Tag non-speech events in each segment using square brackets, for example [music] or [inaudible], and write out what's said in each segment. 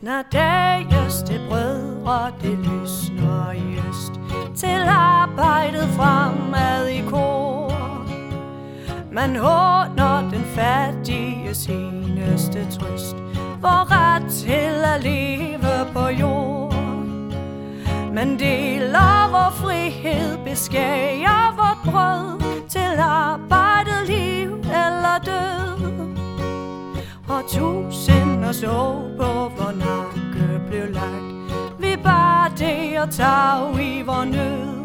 Snart dages til brødre, det lysner i øst. Til arbejdet fremad i kor. Man håner den fattige seneste trøst. Hvor ret til at leve på jord. Man deler vor frihed, beskærer vort brød. Til arbejdet, liv eller død. Og tusinders så på hvor nakke blev lagt. Vi bare det og tag i vor nød.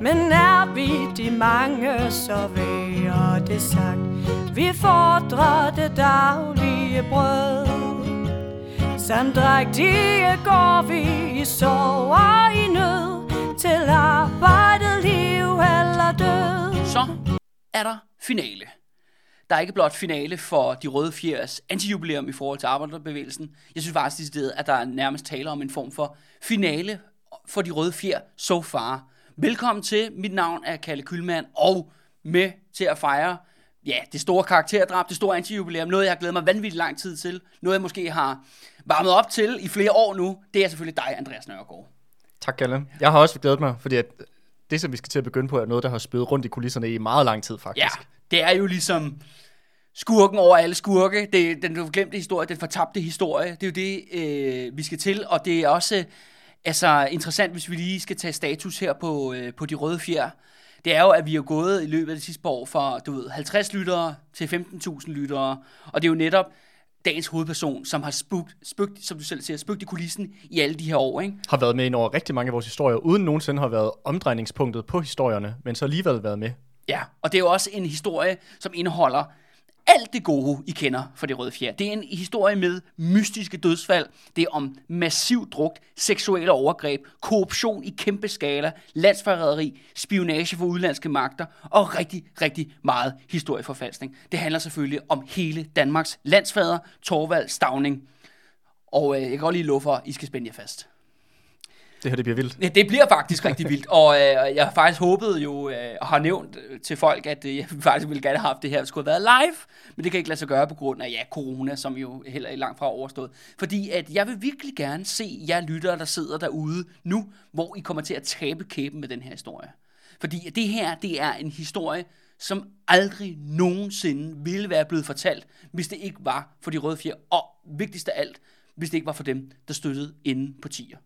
Men er vi de mange, så værer det sagt. Vi fordrer det daglige brød. Samdrægtige går vi i sorg og i nød. Til arbejdet, liv eller død. Så er der finale. Der er ikke blot finale for de røde fjers antijubilæum i forhold til arbejderbevægelsen. Jeg synes faktisk, at der er nærmest taler om en form for finale for de røde fjer so far. Velkommen til. Mit navn er Kalle Kylmand, og med til at fejre ja, det store karakterdrab, det store antijubilæum, noget jeg har glædet mig vanvittigt lang tid til, noget jeg måske har varmet op til i flere år nu, det er selvfølgelig dig, Andreas Nørgaard. Tak, Kalle. Jeg har også glædet mig, fordi at det, som vi skal til at begynde på, er noget, der har spillet rundt i kulisserne i meget lang tid, faktisk. Ja, det er jo ligesom skurken over alle skurke. Det er den glemte historie, den fortabte historie. Det er jo det, øh, vi skal til, og det er også øh, altså, interessant, hvis vi lige skal tage status her på, øh, på de røde fjer. Det er jo, at vi er gået i løbet af de sidste år fra, du ved, 50 lyttere til 15.000 lyttere, og det er jo netop dagens hovedperson, som har spugt, spugt, som du selv siger, spugt i kulissen i alle de her år, ikke? Har været med ind over rigtig mange af vores historier, uden nogensinde har været omdrejningspunktet på historierne, men så alligevel været med. Ja, og det er jo også en historie, som indeholder alt det gode, I kender for det røde fjer. Det er en historie med mystiske dødsfald. Det er om massiv druk, seksuelle overgreb, korruption i kæmpe skala, landsforræderi, spionage for udlandske magter og rigtig, rigtig meget historieforfalskning. Det handler selvfølgelig om hele Danmarks landsfader, Torvald Stavning. Og øh, jeg kan godt lige love for, at I skal spænde jer fast. Det her, det bliver vildt. Ja, det bliver faktisk rigtig vildt, og øh, jeg har faktisk håbet jo, øh, og har nævnt øh, til folk, at øh, jeg [laughs] faktisk ville gerne have haft det her, skulle have været live, men det kan ikke lade sig gøre på grund af, ja, corona, som jo heller ikke langt fra overstået. Fordi at jeg vil virkelig gerne se jer lyttere, der sidder derude nu, hvor I kommer til at tabe kæben med den her historie. Fordi det her, det er en historie, som aldrig nogensinde ville være blevet fortalt, hvis det ikke var for de røde fjer, og vigtigst af alt, hvis det ikke var for dem, der støttede inden på tier.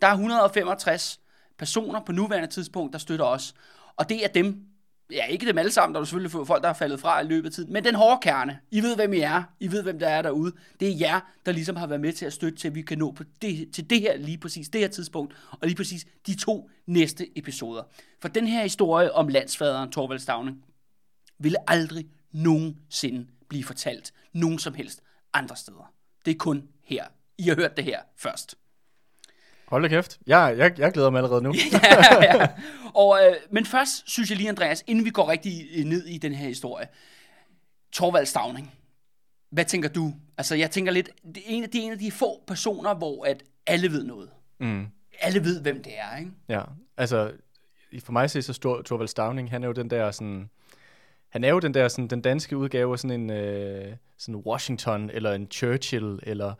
Der er 165 personer på nuværende tidspunkt, der støtter os. Og det er dem, ja ikke dem alle sammen, der er selvfølgelig folk, der er faldet fra i løbet af tiden, men den hårde kerne. I ved, hvem I er. I ved, hvem der er derude. Det er jer, der ligesom har været med til at støtte til, at vi kan nå på det, til det her lige præcis det her tidspunkt, og lige præcis de to næste episoder. For den her historie om landsfaderen Torvald Stavning ville aldrig nogensinde blive fortalt nogen som helst andre steder. Det er kun her. I har hørt det her først. Hold da kæft. Jeg, jeg, jeg glæder mig allerede nu. [laughs] ja, ja. Og, øh, men først synes jeg lige, Andreas, inden vi går rigtig ned i den her historie. Torvald Stavning. Hvad tænker du? Altså, jeg tænker lidt, det er en af de, en af de få personer, hvor at alle ved noget. Mm. Alle ved, hvem det er, ikke? Ja, altså, for mig så stor Torvald Stavning, han er jo den der sådan, han er jo den der sådan, den danske udgave af sådan en øh, sådan Washington, eller en Churchill, eller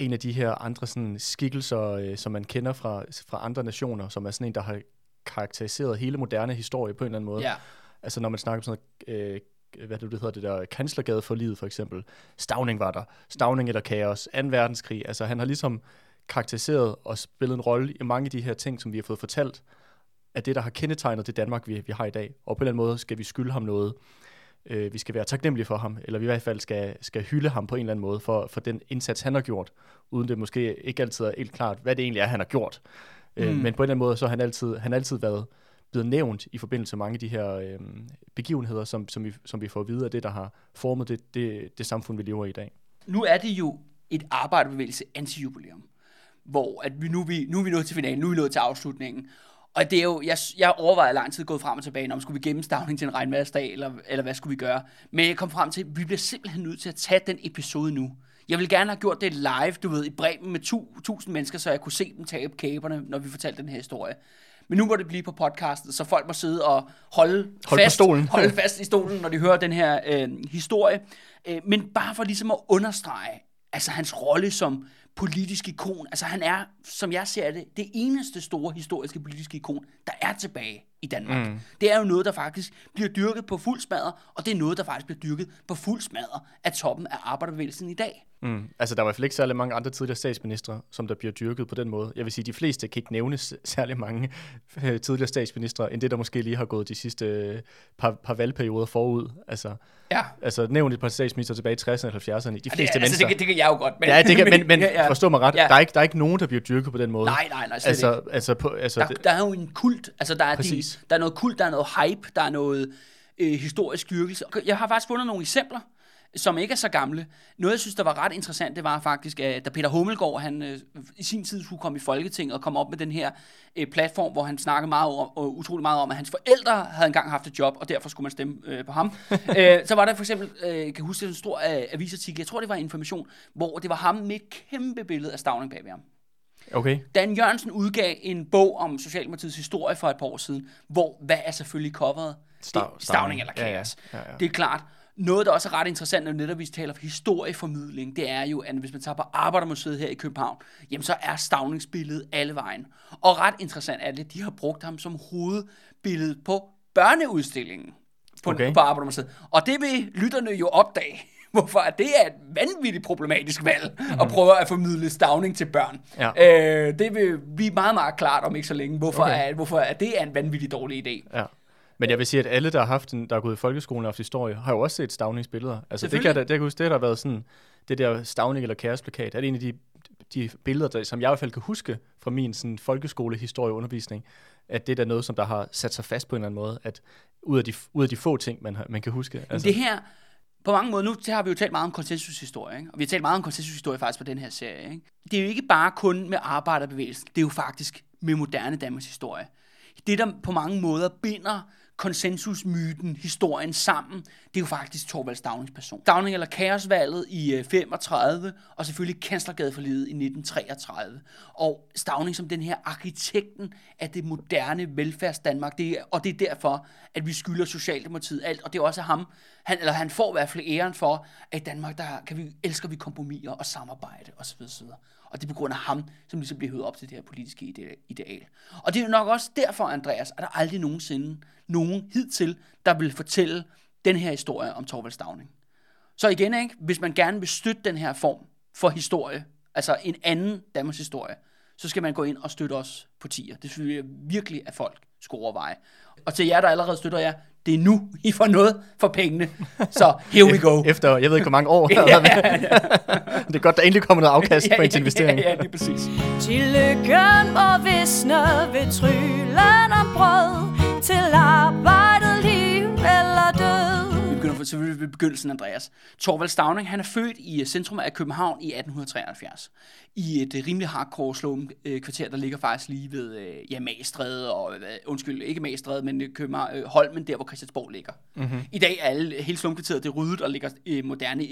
en af de her andre sådan skikkelser, øh, som man kender fra, fra andre nationer, som er sådan en, der har karakteriseret hele moderne historie på en eller anden måde. Ja. Altså når man snakker om sådan noget, øh, hvad det, det hedder, det der kanslergade for livet for eksempel. Stavning var der. Stavning eller kaos. 2. verdenskrig. Altså han har ligesom karakteriseret og spillet en rolle i mange af de her ting, som vi har fået fortalt, af det, der har kendetegnet det Danmark, vi, vi har i dag. Og på en eller anden måde skal vi skylde ham noget. Øh, vi skal være taknemmelige for ham, eller vi i hvert fald skal, skal hylde ham på en eller anden måde for, for den indsats, han har gjort, uden det måske ikke altid er helt klart, hvad det egentlig er, han har gjort. Øh, mm. Øh, men på en eller anden måde, så har han altid, han altid været blevet nævnt i forbindelse med mange af de her øh, begivenheder, som, som, vi, som vi får at vide af det, der har formet det, det, det samfund, vi lever i i dag. Nu er det jo et arbejderbevægelse anti-jubilæum, hvor at vi nu, vi, nu er vi nået til finalen, nu er vi nået til afslutningen, og det er jo, jeg, jeg overvejede lang tid gået frem og tilbage, om skulle vi gemme stavning til en regnværsdag, eller, eller hvad skulle vi gøre. Men jeg kom frem til, at vi bliver simpelthen nødt til at tage den episode nu. Jeg ville gerne have gjort det live, du ved, i Bremen med tu, tusind mennesker, så jeg kunne se dem tabe kæberne, når vi fortalte den her historie. Men nu må det blive på podcastet, så folk må sidde og holde, Hold fast, stolen. holde [laughs] fast i stolen, når de hører den her øh, historie. Øh, men bare for ligesom at understrege, altså hans rolle som politisk ikon. Altså han er, som jeg ser det, det eneste store historiske politiske ikon, der er tilbage i Danmark. Mm. Det er jo noget, der faktisk bliver dyrket på fuld smadre, og det er noget, der faktisk bliver dyrket på fuld smadre af toppen af arbejderbevægelsen i dag. Mm. Altså, der var i hvert fald ikke særlig mange andre tidligere statsministre, som der bliver dyrket på den måde. Jeg vil sige, de fleste kan ikke nævne særlig mange [laughs] øh, tidligere statsministre, end det, der måske lige har gået de sidste øh, par, par valgperioder forud. Altså, Ja. altså nævn et par statsminister tilbage i 60'erne og 70'erne. De fleste Det, altså, mennesker... det, kan- det kan jeg jo godt. Men, ja, det kan, [laughs] men, men ja, ja. forstå mig ret, Ja. der, er ikke, der er ikke nogen, der bliver dyrket på den måde. Nej, nej, nej, altså, ikke. altså, på, altså, Der, der er jo en kult, altså der er, de, Præcis. der er noget kult, der er noget hype, der er noget øh, historisk styrkelse. Jeg har faktisk fundet nogle eksempler, som ikke er så gamle. Noget, jeg synes, der var ret interessant, det var faktisk, at da Peter Hummelgaard, han øh, i sin tid skulle komme i Folketinget og komme op med den her øh, platform, hvor han snakkede meget om, og utrolig meget om, at hans forældre havde engang haft et job, og derfor skulle man stemme øh, på ham. [laughs] øh, så var der for eksempel, øh, jeg kan huske, en stor øh, avisartikel, jeg tror, det var Information, hvor det var ham med et kæmpe billede af Stavning bagved ham. Okay. Dan Jørgensen udgav en bog om Socialdemokratiets historie for et par år siden, hvor, hvad er selvfølgelig coveret? Stav- stavning eller Ja, ja. kaos. Ja, ja. Det er klart. Noget, der også er ret interessant, når netop vi taler om historieformidling, det er jo, at hvis man tager på Arbejdermuseet her i København, jamen så er stavningsbilledet alle vejen. Og ret interessant er det, at de har brugt ham som hovedbillede på børneudstillingen på, okay. på Arbejdermuseet. Og det vil lytterne jo opdage, hvorfor det er et vanvittigt problematisk valg at prøve at formidle stavning til børn. Ja. Øh, det vil blive meget, meget klart om ikke så længe, hvorfor, Okay. at, hvorfor at det er en vanvittig dårlig idé. Ja. Men jeg vil sige, at alle, der har haft en, der er gået i folkeskolen og haft historie, har jo også set stavningsbilleder. Altså, det kan, det kan huske, det har der været sådan, det der stavning eller kaosplakat, er det en af de, de billeder, der, som jeg i hvert fald kan huske fra min sådan, folkeskolehistorieundervisning, at det er noget, som der har sat sig fast på en eller anden måde, at ud af de, ud af de få ting, man, har, man kan huske. Altså. Det her, på mange måder, nu har vi jo talt meget om konsensushistorie, ikke? og vi har talt meget om konsensushistorie faktisk på den her serie. Ikke? Det er jo ikke bare kun med arbejderbevægelsen, det er jo faktisk med moderne Danmarks historie. Det, der på mange måder binder konsensusmyten, historien sammen, det er jo faktisk Torvald Stavnings person. Stavning eller kaosvalget i øh, 35, og selvfølgelig kanslergadeforliget i 1933. Og Stavning som den her arkitekten af det moderne velfærdsdanmark, det er, og det er derfor, at vi skylder Socialdemokratiet alt, og det er også ham, han, eller han får i hvert fald æren for, at i Danmark, der kan vi, elsker vi kompromiser og samarbejde osv. osv. Og det er på grund af ham, som ligesom bliver høvet op til det her politiske ideal. Og det er jo nok også derfor, Andreas, at der aldrig nogensinde nogen hidtil, der vil fortælle den her historie om Torvald Stavning. Så igen, ikke? hvis man gerne vil støtte den her form for historie, altså en anden Danmarks historie, så skal man gå ind og støtte os på tier. Det synes jeg virkelig, at folk skulle overveje. Og til jer, der allerede støtter jer, det er nu, I får noget for pengene. Så here we go. [laughs] Efter, jeg ved ikke, hvor mange år. [laughs] ja, ja, ja. [laughs] det er godt, der endelig kommer noget afkast på ens investering. Ja, ja, ja, det er præcis. Til lykken må visne ved tryllen om brød Til eller for, selvfølgelig ved begyndelsen, Andreas. Torvald Stavning, han er født i øh, centrum af København i 1873. I et øh, rimelig hardcore slum øh, kvarter, der ligger faktisk lige ved ja, Magstræde, og undskyld, ikke Magstræde, men København, Holmen, der hvor Christiansborg ligger. Mm-hmm. I dag er alle, hele slumkvarteret det ryddet og ligger øh, moderne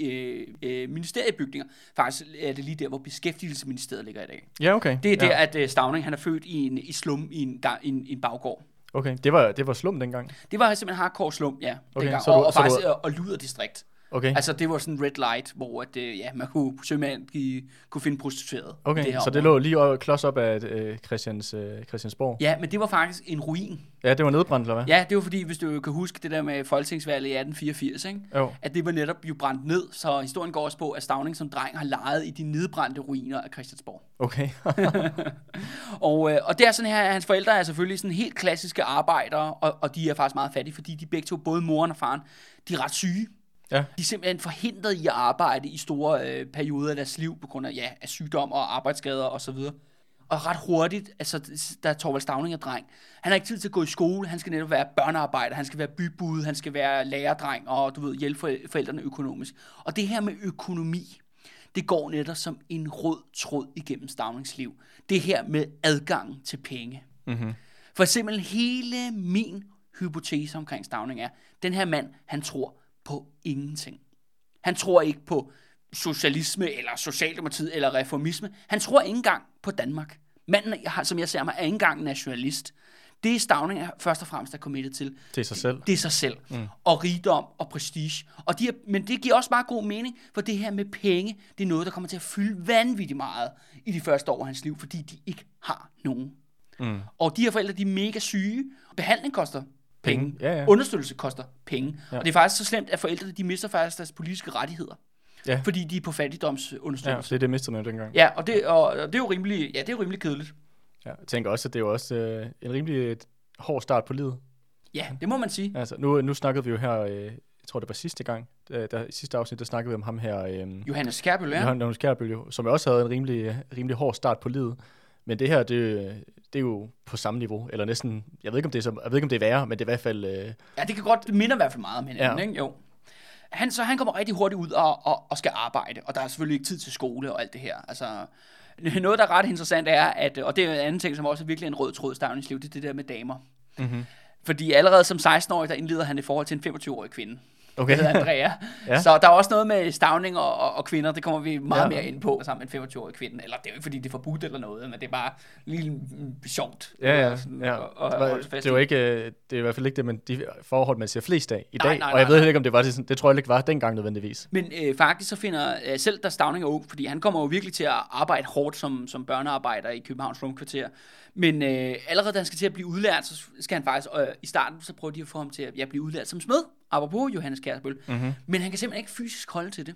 øh, ministeriebygninger. Faktisk er det lige der, hvor Beskæftigelsesministeriet ligger i dag. Ja, okay. Det er der, ja. at øh, Stavning han er født i en i slum i en, i en, en baggård. Okay, det var, det var slum dengang. Det var simpelthen hardcore slum, ja. Okay, dengang. så og, du- og så du- faktisk og, og Luder distrikt. Okay, Altså, det var sådan en red light, hvor at, øh, ja, man kunne, sømand give, kunne finde prostitueret. okay. det så det lå lige klods op af øh, Christians, øh, Christiansborg. Ja, men det var faktisk en ruin. Ja, det var nedbrændt, eller hvad? Ja, det var fordi, hvis du kan huske det der med folketingsvalget i 1884, ikke? Jo. at det var netop jo brændt ned, så historien går også på, at Stavning som dreng har leget i de nedbrændte ruiner af Christiansborg. Okay. [laughs] [laughs] Og, øh, og det er sådan her, at hans forældre er selvfølgelig sådan helt klassiske arbejdere, og, og de er faktisk meget fattige, fordi de begge to, både moren og faren, de er ret syge. Ja. De er simpelthen forhindret i at arbejde i store øh, perioder af deres liv, på grund af, ja, af sygdom og arbejdsskader osv. Og ret hurtigt, altså, der er Torvald Stavning er dreng. Han har ikke tid til at gå i skole, han skal netop være børnearbejder, han skal være bybud, han skal være lærerdreng, og du ved, hjælpe for- forældrene økonomisk. Og det her med økonomi, det går netop som en rød tråd igennem Stavnings liv. Det her med adgang til penge. Mm-hmm. For eksempel hele min hypotese omkring Stavning er, den her mand, han tror på ingenting. Han tror ikke på socialisme, eller socialdemokratiet, eller reformisme. Han tror ikke engang på Danmark. Manden, har- som jeg ser mig, er ikke engang nationalist. Det Stavning er først og fremmest er committed til, Til sig selv. det er sig selv. Mm. Og rigdom og prestige. Og de er, men det giver også meget god mening, for det her med penge, det er noget, der kommer til at fylde vanvittigt meget i de første år af hans liv, fordi de ikke har nogen. Mm. Og de her forældre, de er mega syge. Behandling koster penge. Penge, ja, ja. Understøttelse koster penge. Ja. Og det er faktisk så slemt, at forældrene, de mister faktisk deres politiske rettigheder. Ja. Fordi de er på Ja, fattigdomsunderstøttelse. så det det mistede man jo dengang. Ja, og det, og, og det er jo rimelig, ja, det er jo rimelig kedeligt. Ja, jeg tænker også, at det er jo også øh, en rimelig øh, hård start på livet. Ja, det må man sige. Altså, nu, nu snakkede vi jo her, øh, jeg tror det var sidste gang, der, der, sidste afsnit, der snakkede vi om ham her, øh, Johannes Skærbøl, ja. Johan Johannes Kjærbøl, jo, som også havde en rimelig, rimelig hård start på livet. Men det her, det, det er jo på samme niveau, eller næsten, jeg ved ikke, om det er, så, jeg ved ikke, om det er værre, men det er i hvert fald, øh, Ja, det kan godt, det minder i hvert fald meget om hinanden, Ja. ikke? Jo. Han, så han kommer rigtig hurtigt ud og, og, og skal arbejde, og der er selvfølgelig ikke tid til skole og alt det her. Altså, [laughs] noget, der er ret interessant er, at, og det er en anden ting, som også er virkelig en rød tråd i Stavnings liv, det er det der med damer. mm-hmm. Fordi allerede som 16-årig, der indleder han i forhold til en 25-årig kvinde. Okay. Der hedder Andrea. Ja. Så der er også noget med stavning og, og, og kvinder, det kommer vi meget Ja. mere ind på sammen med en 25-årig kvinde. Eller det er jo ikke, fordi det er forbudt eller noget, men det er bare lige mm, sjovt. Ja, ja. Det, i. ikke, øh, det er i hvert fald ikke det, men de forhold, man ser flest af i Nej, dag. nej, og jeg nej, ved nej. heller ikke, om det var det, det tror jeg ikke var dengang nødvendigvis. Men øh, faktisk så finder, øh, selv da Stavning er ung, fordi han kommer jo virkelig til at arbejde hårdt som, som børnearbejder i Københavns Rumkvarter, men øh, allerede da han skal til at blive udlært, så skal han faktisk, øh, i starten så prøver de at få ham til at ja, blive udlært som smed, apropos Johannes Kjærsbøl, mm-hmm. men han kan simpelthen ikke fysisk holde til det.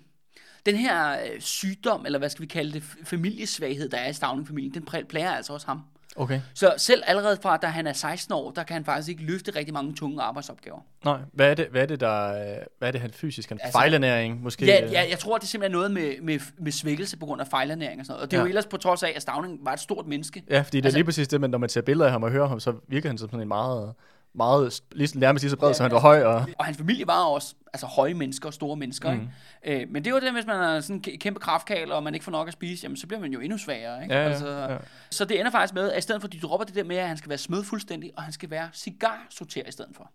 Den her øh, sygdom, eller hvad skal vi kalde det, familiesvaghed, der er i Stavning-familien, den plager altså også ham. Okay. Så selv allerede fra, da han er 16 år, der kan han faktisk ikke løfte rigtig mange tunge arbejdsopgaver. Nej, hvad er det, hvad er det der, hvad er det han fysisk? Han Altså- fejlernæring måske? Ja, ja, jeg tror, det er simpelthen noget med, med, med svækkelse på grund af fejlernæring og sådan noget. Og det er jo Ja. ellers på trods af, at Stavning var et stort menneske. Ja, fordi det er Altså- lige præcis det, men når man ser billeder af ham og hører ham, så virker han som sådan en meget, meget lige, nærmest lige så bred, Ja, som han var høj. Og, Og hans familie var også altså, høje mennesker og store mennesker. Mm. Ikke? Øh, men det jo det, hvis man er sådan en kæ- kæmpe kraftkal, og man ikke får nok at spise, jamen, så bliver man jo endnu svagere. Ikke? Ja, ja, altså, ja. Så det ender faktisk med, at i stedet for, at de dropper det der med, at han skal være smed fuldstændig, og han skal være cigarsorter i stedet for.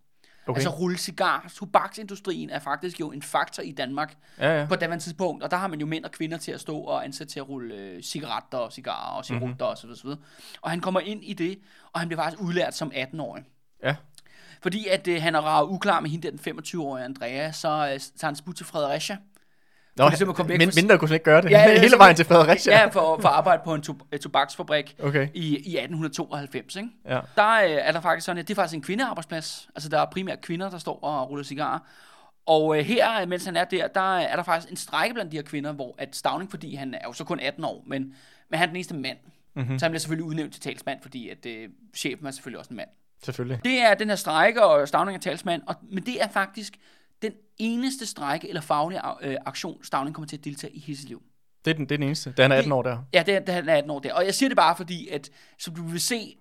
Okay. Altså rulle cigar. Tobaksindustrien er faktisk jo en faktor i Danmark ja, ja. på daværende tidspunkt, og der har man jo mænd og kvinder til at stå og ansætte til at rulle øh, cigaretter og cigarer og cigaretter mm-hmm. og så videre, så videre. Og han kommer ind i det, og han bliver faktisk udlært som 18-årig. ja. Fordi at øh, han er rar uklar med hende, der den 25-årige Andrea, så øh, tager han sput til Fredericia. Nå, For at komme væk min, mindre kunne slet ikke gøre det. Ja, [laughs] Hele så- vejen til Fredericia. Ja, for, for at arbejde på en to, øh, tobaksfabrik Okay. i, i 1892. Ikke? Ja. Der øh, er der faktisk sådan, at det er faktisk en kvindearbejdsplads. Altså der er primært kvinder, der står og ruller cigarer. Og øh, her, mens han er der, der er der faktisk en strække blandt de her kvinder, hvor at Stavning, fordi han er jo så kun 18 år, men, men han er den eneste mand. Mm-hmm. Så han bliver selvfølgelig udnævnt til talsmand, fordi at øh, chefen er selvfølgelig også en mand. Selvfølgelig. Det er den her strække, og Stavning er talsmand, og, men det er faktisk den eneste strække eller faglige øh, aktion, Stavning kommer til at deltage i hele sit liv. Det er den, det er den eneste. Da han er 18 år der. Ja, det er, er han er 18 år der. Og jeg siger det bare fordi, at som du vil se,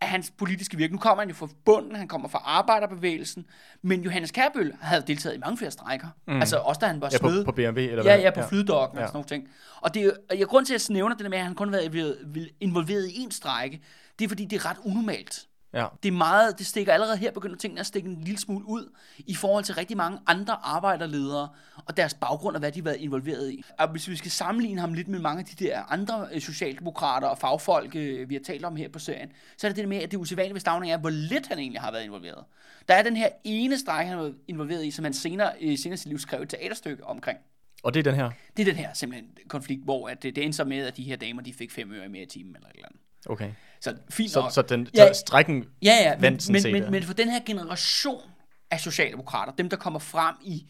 af hans politiske virke. Nu kommer han jo fra bunden, han kommer fra arbejderbevægelsen, men Johannes Kærbøl havde deltaget i mange flere strækker. Mm. Altså også da han var Ja, på, smed. på BMV, eller Ja, hvad? ja, på flydokken ja. Ja. og sådan nogle ting. Og det er jo, og jeg grund til, at jeg nævner det der med, at han kun har været involveret- involveret i en strække, det er fordi, det er ret unormalt. Ja. Det er meget, det stikker allerede her, begynder tingene at stikke en lille smule ud, i forhold til rigtig mange andre arbejderledere, og deres baggrund og hvad de har været involveret i. Og hvis vi skal sammenligne ham lidt med mange af de der andre øh, socialdemokrater og fagfolk, øh, vi har talt om her på serien, så er det det med, at det usædvanlige ved Stavning er, hvor lidt han egentlig har været involveret. Der er den her ene strække, han har været involveret i, som han senere, øh, senere i sit liv skrev et teaterstykke omkring. Og det er den her. Det er den her simpelthen konflikt, hvor at det, det endte så med, at de her damer, de fik fem øre mere i timen eller et eller andet. Okay. Så fint Så, nok. så den Ja. ja. strækken... Ja, ja, men, vandt sådan men, set, men, ja. men for den her generation af socialdemokrater, dem der kommer frem i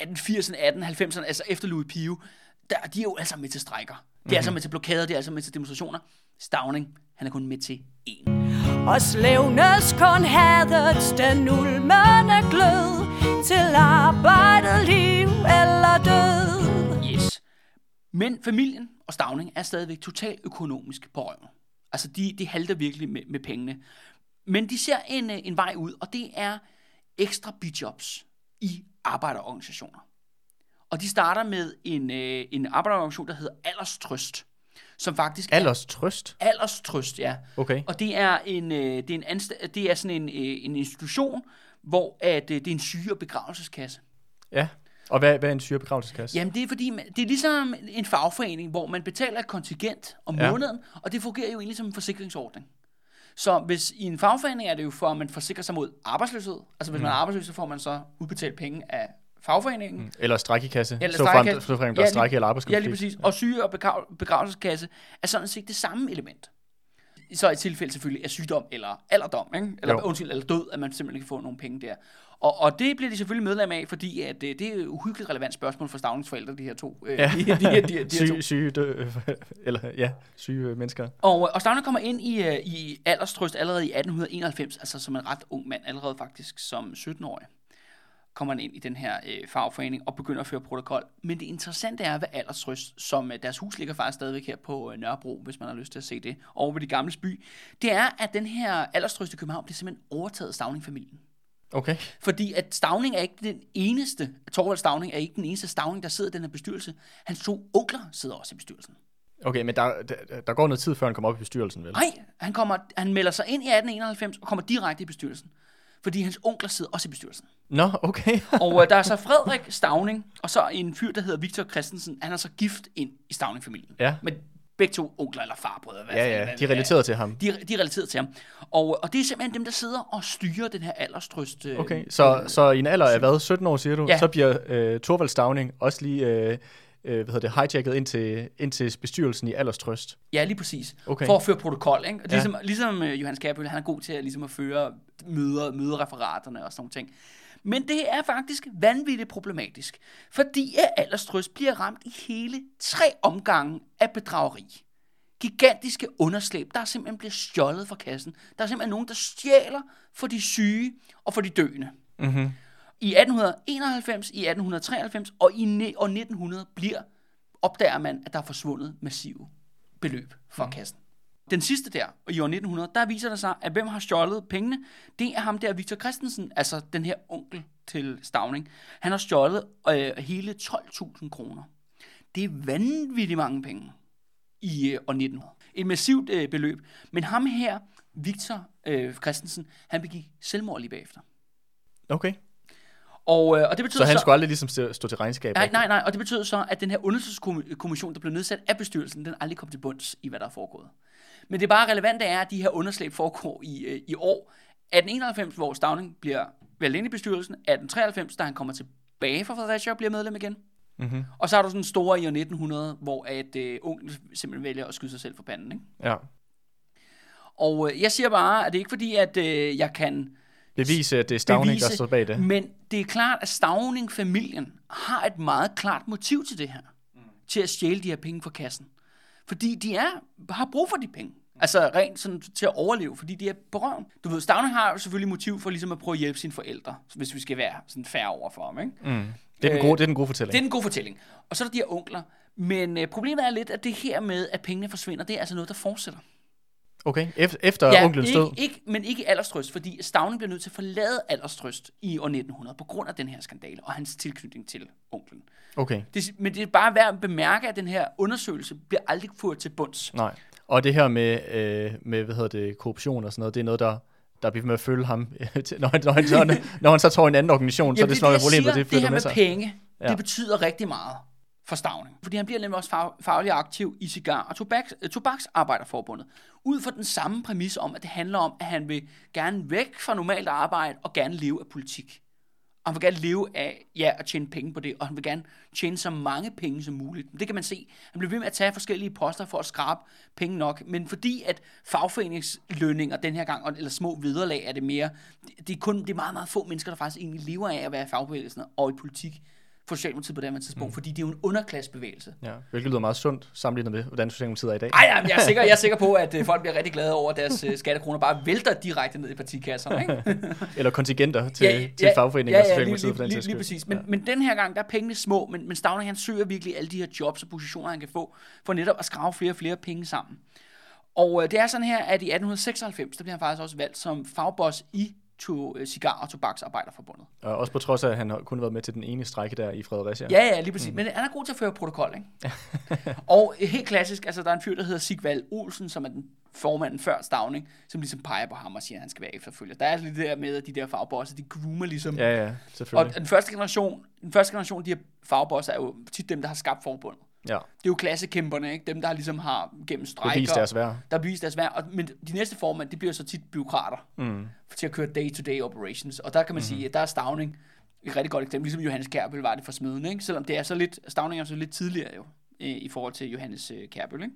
1880'erne, 1890'erne, altså efter Louis Pio, der, de er jo altså med til strækker. De er Mhm. altså med til blokader, de er altså med til demonstrationer. Stavning, han er kun med til én. Og slævnes kun hadets den ulmende glød Til arbejdet, liv eller død Yes. Men familien og Stavning er stadigvæk totalt økonomisk på røven. Altså, de, de halter virkelig med, med pengene. Men de ser en, øh, en vej ud, og det er ekstra bijobs i arbejderorganisationer. Og de starter med en, øh, en arbejderorganisation, der hedder Alderstrøst, som faktisk er Alders trøst. Alderstrøst, ja. Okay. Og det er en, øh, det er en, ansta- det er sådan en, øh, en institution, hvor at, øh, det er en syge- og begravelseskasse. Ja. Og hvad, hvad er en syrebegravelsekasse? Jamen det er fordi, man, det er ligesom en fagforening, hvor man betaler et kontingent om Ja. måneden, og det fungerer jo egentlig som en forsikringsordning. Så hvis i en fagforening er det jo for, at man forsikrer sig mod arbejdsløshed. Altså hvis man er arbejdsløs, så får man så udbetalt penge af fagforeningen. Mm. Eller strækkekasse. Eller så frem, så frem der er Ja, strække eller Ja, arbejdskonflikt. lige præcis. Og syge- og begrav- begravelseskasse er sådan set det samme element. Så i tilfælde selvfølgelig af sygdom eller alderdom, ikke? Eller, Jo. undskyld, eller død, at man simpelthen kan få nogle penge der. Og, og det bliver de selvfølgelig medlem af, fordi at, øh, det er et uhyggeligt relevant spørgsmål for stavningsforældre, de her to. Øh, Ja. [laughs] de, her- de, de, de [laughs] to. Syge, syge, dø, [laughs] eller ja, syge øh, mennesker. Og, og Stavner kommer ind i, i alderstrøst allerede i 1891, altså som en ret ung mand, allerede faktisk som 17-årig, kommer han ind i den her øh, fagforening og begynder at føre protokol. Men det interessante er ved alderstrøst, som øh, deres hus ligger faktisk stadigvæk her på øh, Nørrebro, hvis man har lyst til at se det, over ved de gamle by, det er, at den her alderstrøst i København bliver simpelthen overtaget af Stavning-familien. Okay. Fordi at Stavning er ikke den eneste, Torvald Stavning er ikke den eneste Stavning, der sidder i den her bestyrelse. Hans to onkler sidder også i bestyrelsen. Okay, men der, der, der går noget tid, før han kommer op i bestyrelsen, vel? Nej, han, kommer, han melder sig ind i 1891 og kommer direkte i bestyrelsen. Fordi hans onkler sidder også i bestyrelsen. Nå, okay. [laughs] Og øh, der er så Frederik Stavning, og så en fyr, der hedder Victor Christensen. Han er så gift ind i Stavning-familien. Ja. Men begge to onkler eller farbrødre. Hvad ja, ja, hvad- de er relateret til ham. De, de er relateret til ham. Og, og det er simpelthen dem, der sidder og styrer den her alderstrøst. øh, Okay, så, så i en alder af hvad, 17 år siger du, Ja. så bliver øh, Torvald Stavning også lige øh, øh, hvad hedder det, hijacket ind til, ind til bestyrelsen i alderstrøst. Ja, lige præcis. Okay. For at føre protokol. Ikke? Og Ja. ligesom, ligesom uh, Johannes Kærbøl, han er god til at, ligesom at føre møder, mødereferaterne og sådan nogle ting. Men det er faktisk vanvittigt problematisk, fordi at Alderstrøs bliver ramt i hele tre omgange af bedrageri. Gigantiske underslæb, der simpelthen bliver stjålet fra kassen. Der er simpelthen nogen, der stjæler for de syge og for de døende. Mm-hmm. I 1891, i 1893 og i år 1900 bliver, opdager man, at der er forsvundet massive beløb fra mm. kassen. Den sidste der, i år 1900, der viser det sig, at hvem har stjålet pengene, det er ham der, Victor Christensen, altså den her onkel til Stavning. Han har stjålet øh, hele 12.000 kroner. Det er vanvittigt mange penge i øh, år 1900. Et massivt øh, beløb. Men ham her, Victor øh, Christensen, han begik selvmord lige bagefter. Okay, Og, øh, og det betyder så han skulle aldrig ligesom stå stå til regnskab? Nej, nej, nej, og det betød så, at den her undersøgelseskommission, der blev nedsat af bestyrelsen, den aldrig kom til bunds i, hvad der er foregået. Men det er bare relevant, er, at de her underslæb foregår i, øh, i år. 1891, hvor Stavning bliver valgt ind i bestyrelsen. 1893, da han kommer tilbage fra Fredericia og bliver medlem igen. Mm-hmm. Og så er der sådan en store i år 1900, hvor at øh, onklen simpelthen vælger at skyde sig selv for panden. Ikke? Ja. Og øh, jeg siger bare, at det er ikke fordi, at øh, jeg kan Bevise, at det er Stavning, der bevise, står bag det. Men det er klart, at Stavning-familien har et meget klart motiv til det her. Mm. Til at stjæle de her penge fra kassen. Fordi de er, har brug for de penge. Altså rent sådan til at overleve, fordi de er på røven. Du ved, Stavning har jo selvfølgelig motiv for ligesom at prøve at hjælpe sine forældre, hvis vi skal være sådan færre over for ham, ikke? Mm. Det, er den Øh, gode, det er den gode fortælling. Det er en god fortælling. Og så er der de her onkler. Men øh, problemet er lidt, at det her med, at pengene forsvinder, det er altså noget, der fortsætter. Okay, efter, onklens ikke, død. ikke, men ikke i alderstrøst, fordi Stavning bliver nødt til at forlade alderstrøst i år 1900 på grund af den her skandale og hans tilknytning til onklen. Okay, Det, men det er bare værd at bemærke, at den her undersøgelse bliver aldrig ført til bunds. nej. Og det her med, øh, med hvad hedder det, korruption og sådan noget, det er noget, der, der bliver med at følge ham, [laughs] når han, når, han, så, [laughs] når han så tager en anden organisation, så er det sådan noget problem, at det det flytter her med sig. penge, Ja. det betyder rigtig meget for Stavning. Fordi han bliver nemlig også fag, faglig aktiv i Cigar- og Tobaks, øh, Tobaksarbejderforbundet. Ud fra den samme præmis om, at det handler om, at han vil gerne væk fra normalt arbejde og gerne leve af politik. Og han vil gerne leve af ja, at tjene penge på det, og han vil gerne tjene så mange penge som muligt. Det kan man se. Han bliver ved med at tage forskellige poster for at skrabe penge nok, men fordi at fagforeningslønninger den her gang, eller små viderelag er det mere, det, det er kun det er meget, meget få mennesker, der faktisk egentlig lever af at være i fagbevægelsen og i politik for Socialdemokratiet på det her tidspunkt, mm. fordi det er jo en underklassebevægelse. Ja, hvilket lyder meget sundt sammenlignet med, hvordan Socialdemokratiet er i dag. Ej, jamen, jeg, er sikker, jeg er sikker på, at øh, folk bliver rigtig glade over, at deres øh, skattekroner bare vælter direkte ned i partikasserne. Ikke? [laughs] Eller kontingenter til, til fagforeninger ja, og ja, Socialdemokratiet lige, lige, sags lige, skyld. præcis. Men, men den her gang, der er pengene små, men, men Stavning han søger virkelig alle de her jobs og positioner, han kan få, for netop at skrave flere og flere penge sammen. Og øh, det er sådan her, at i 1896, der bliver han faktisk også valgt som fagboss i to, øh, Cigar- og Tobaksarbejderforbundet. Og også på trods af, at han har kun været med til den ene strække der i Fredericia. Ja, ja, lige præcis. Mm. Men han er god til at føre protokol, ikke? [laughs] og øh, helt klassisk, altså der er en fyr, der hedder Sigvald Olsen, som er den formanden før Stavning, som ligesom peger på ham og siger, at han skal være efterfølger. Der er lidt det der med, at de der fagbosser, de groomer ligesom. Ja, ja, og selvfølgelig. den første generation, den første generation, de her fagbosser, er jo tit dem, der har skabt forbundet. Ja, Det er jo klassekæmperne, ikke? Dem, der ligesom har gennem strejker. deres værd. Der bevis deres værd. Og, men de næste formand, det bliver så tit byråkrater. Mm. til at køre day-to-day operations. Og der kan man mm-hmm. sige, at der er Stavning et rigtig godt eksempel, ligesom Johannes Kærbøl var det for smeden, ikke? Selvom det er så lidt, Stavning er så lidt tidligere jo, i forhold til Johannes øh, Kærbøl, ikke?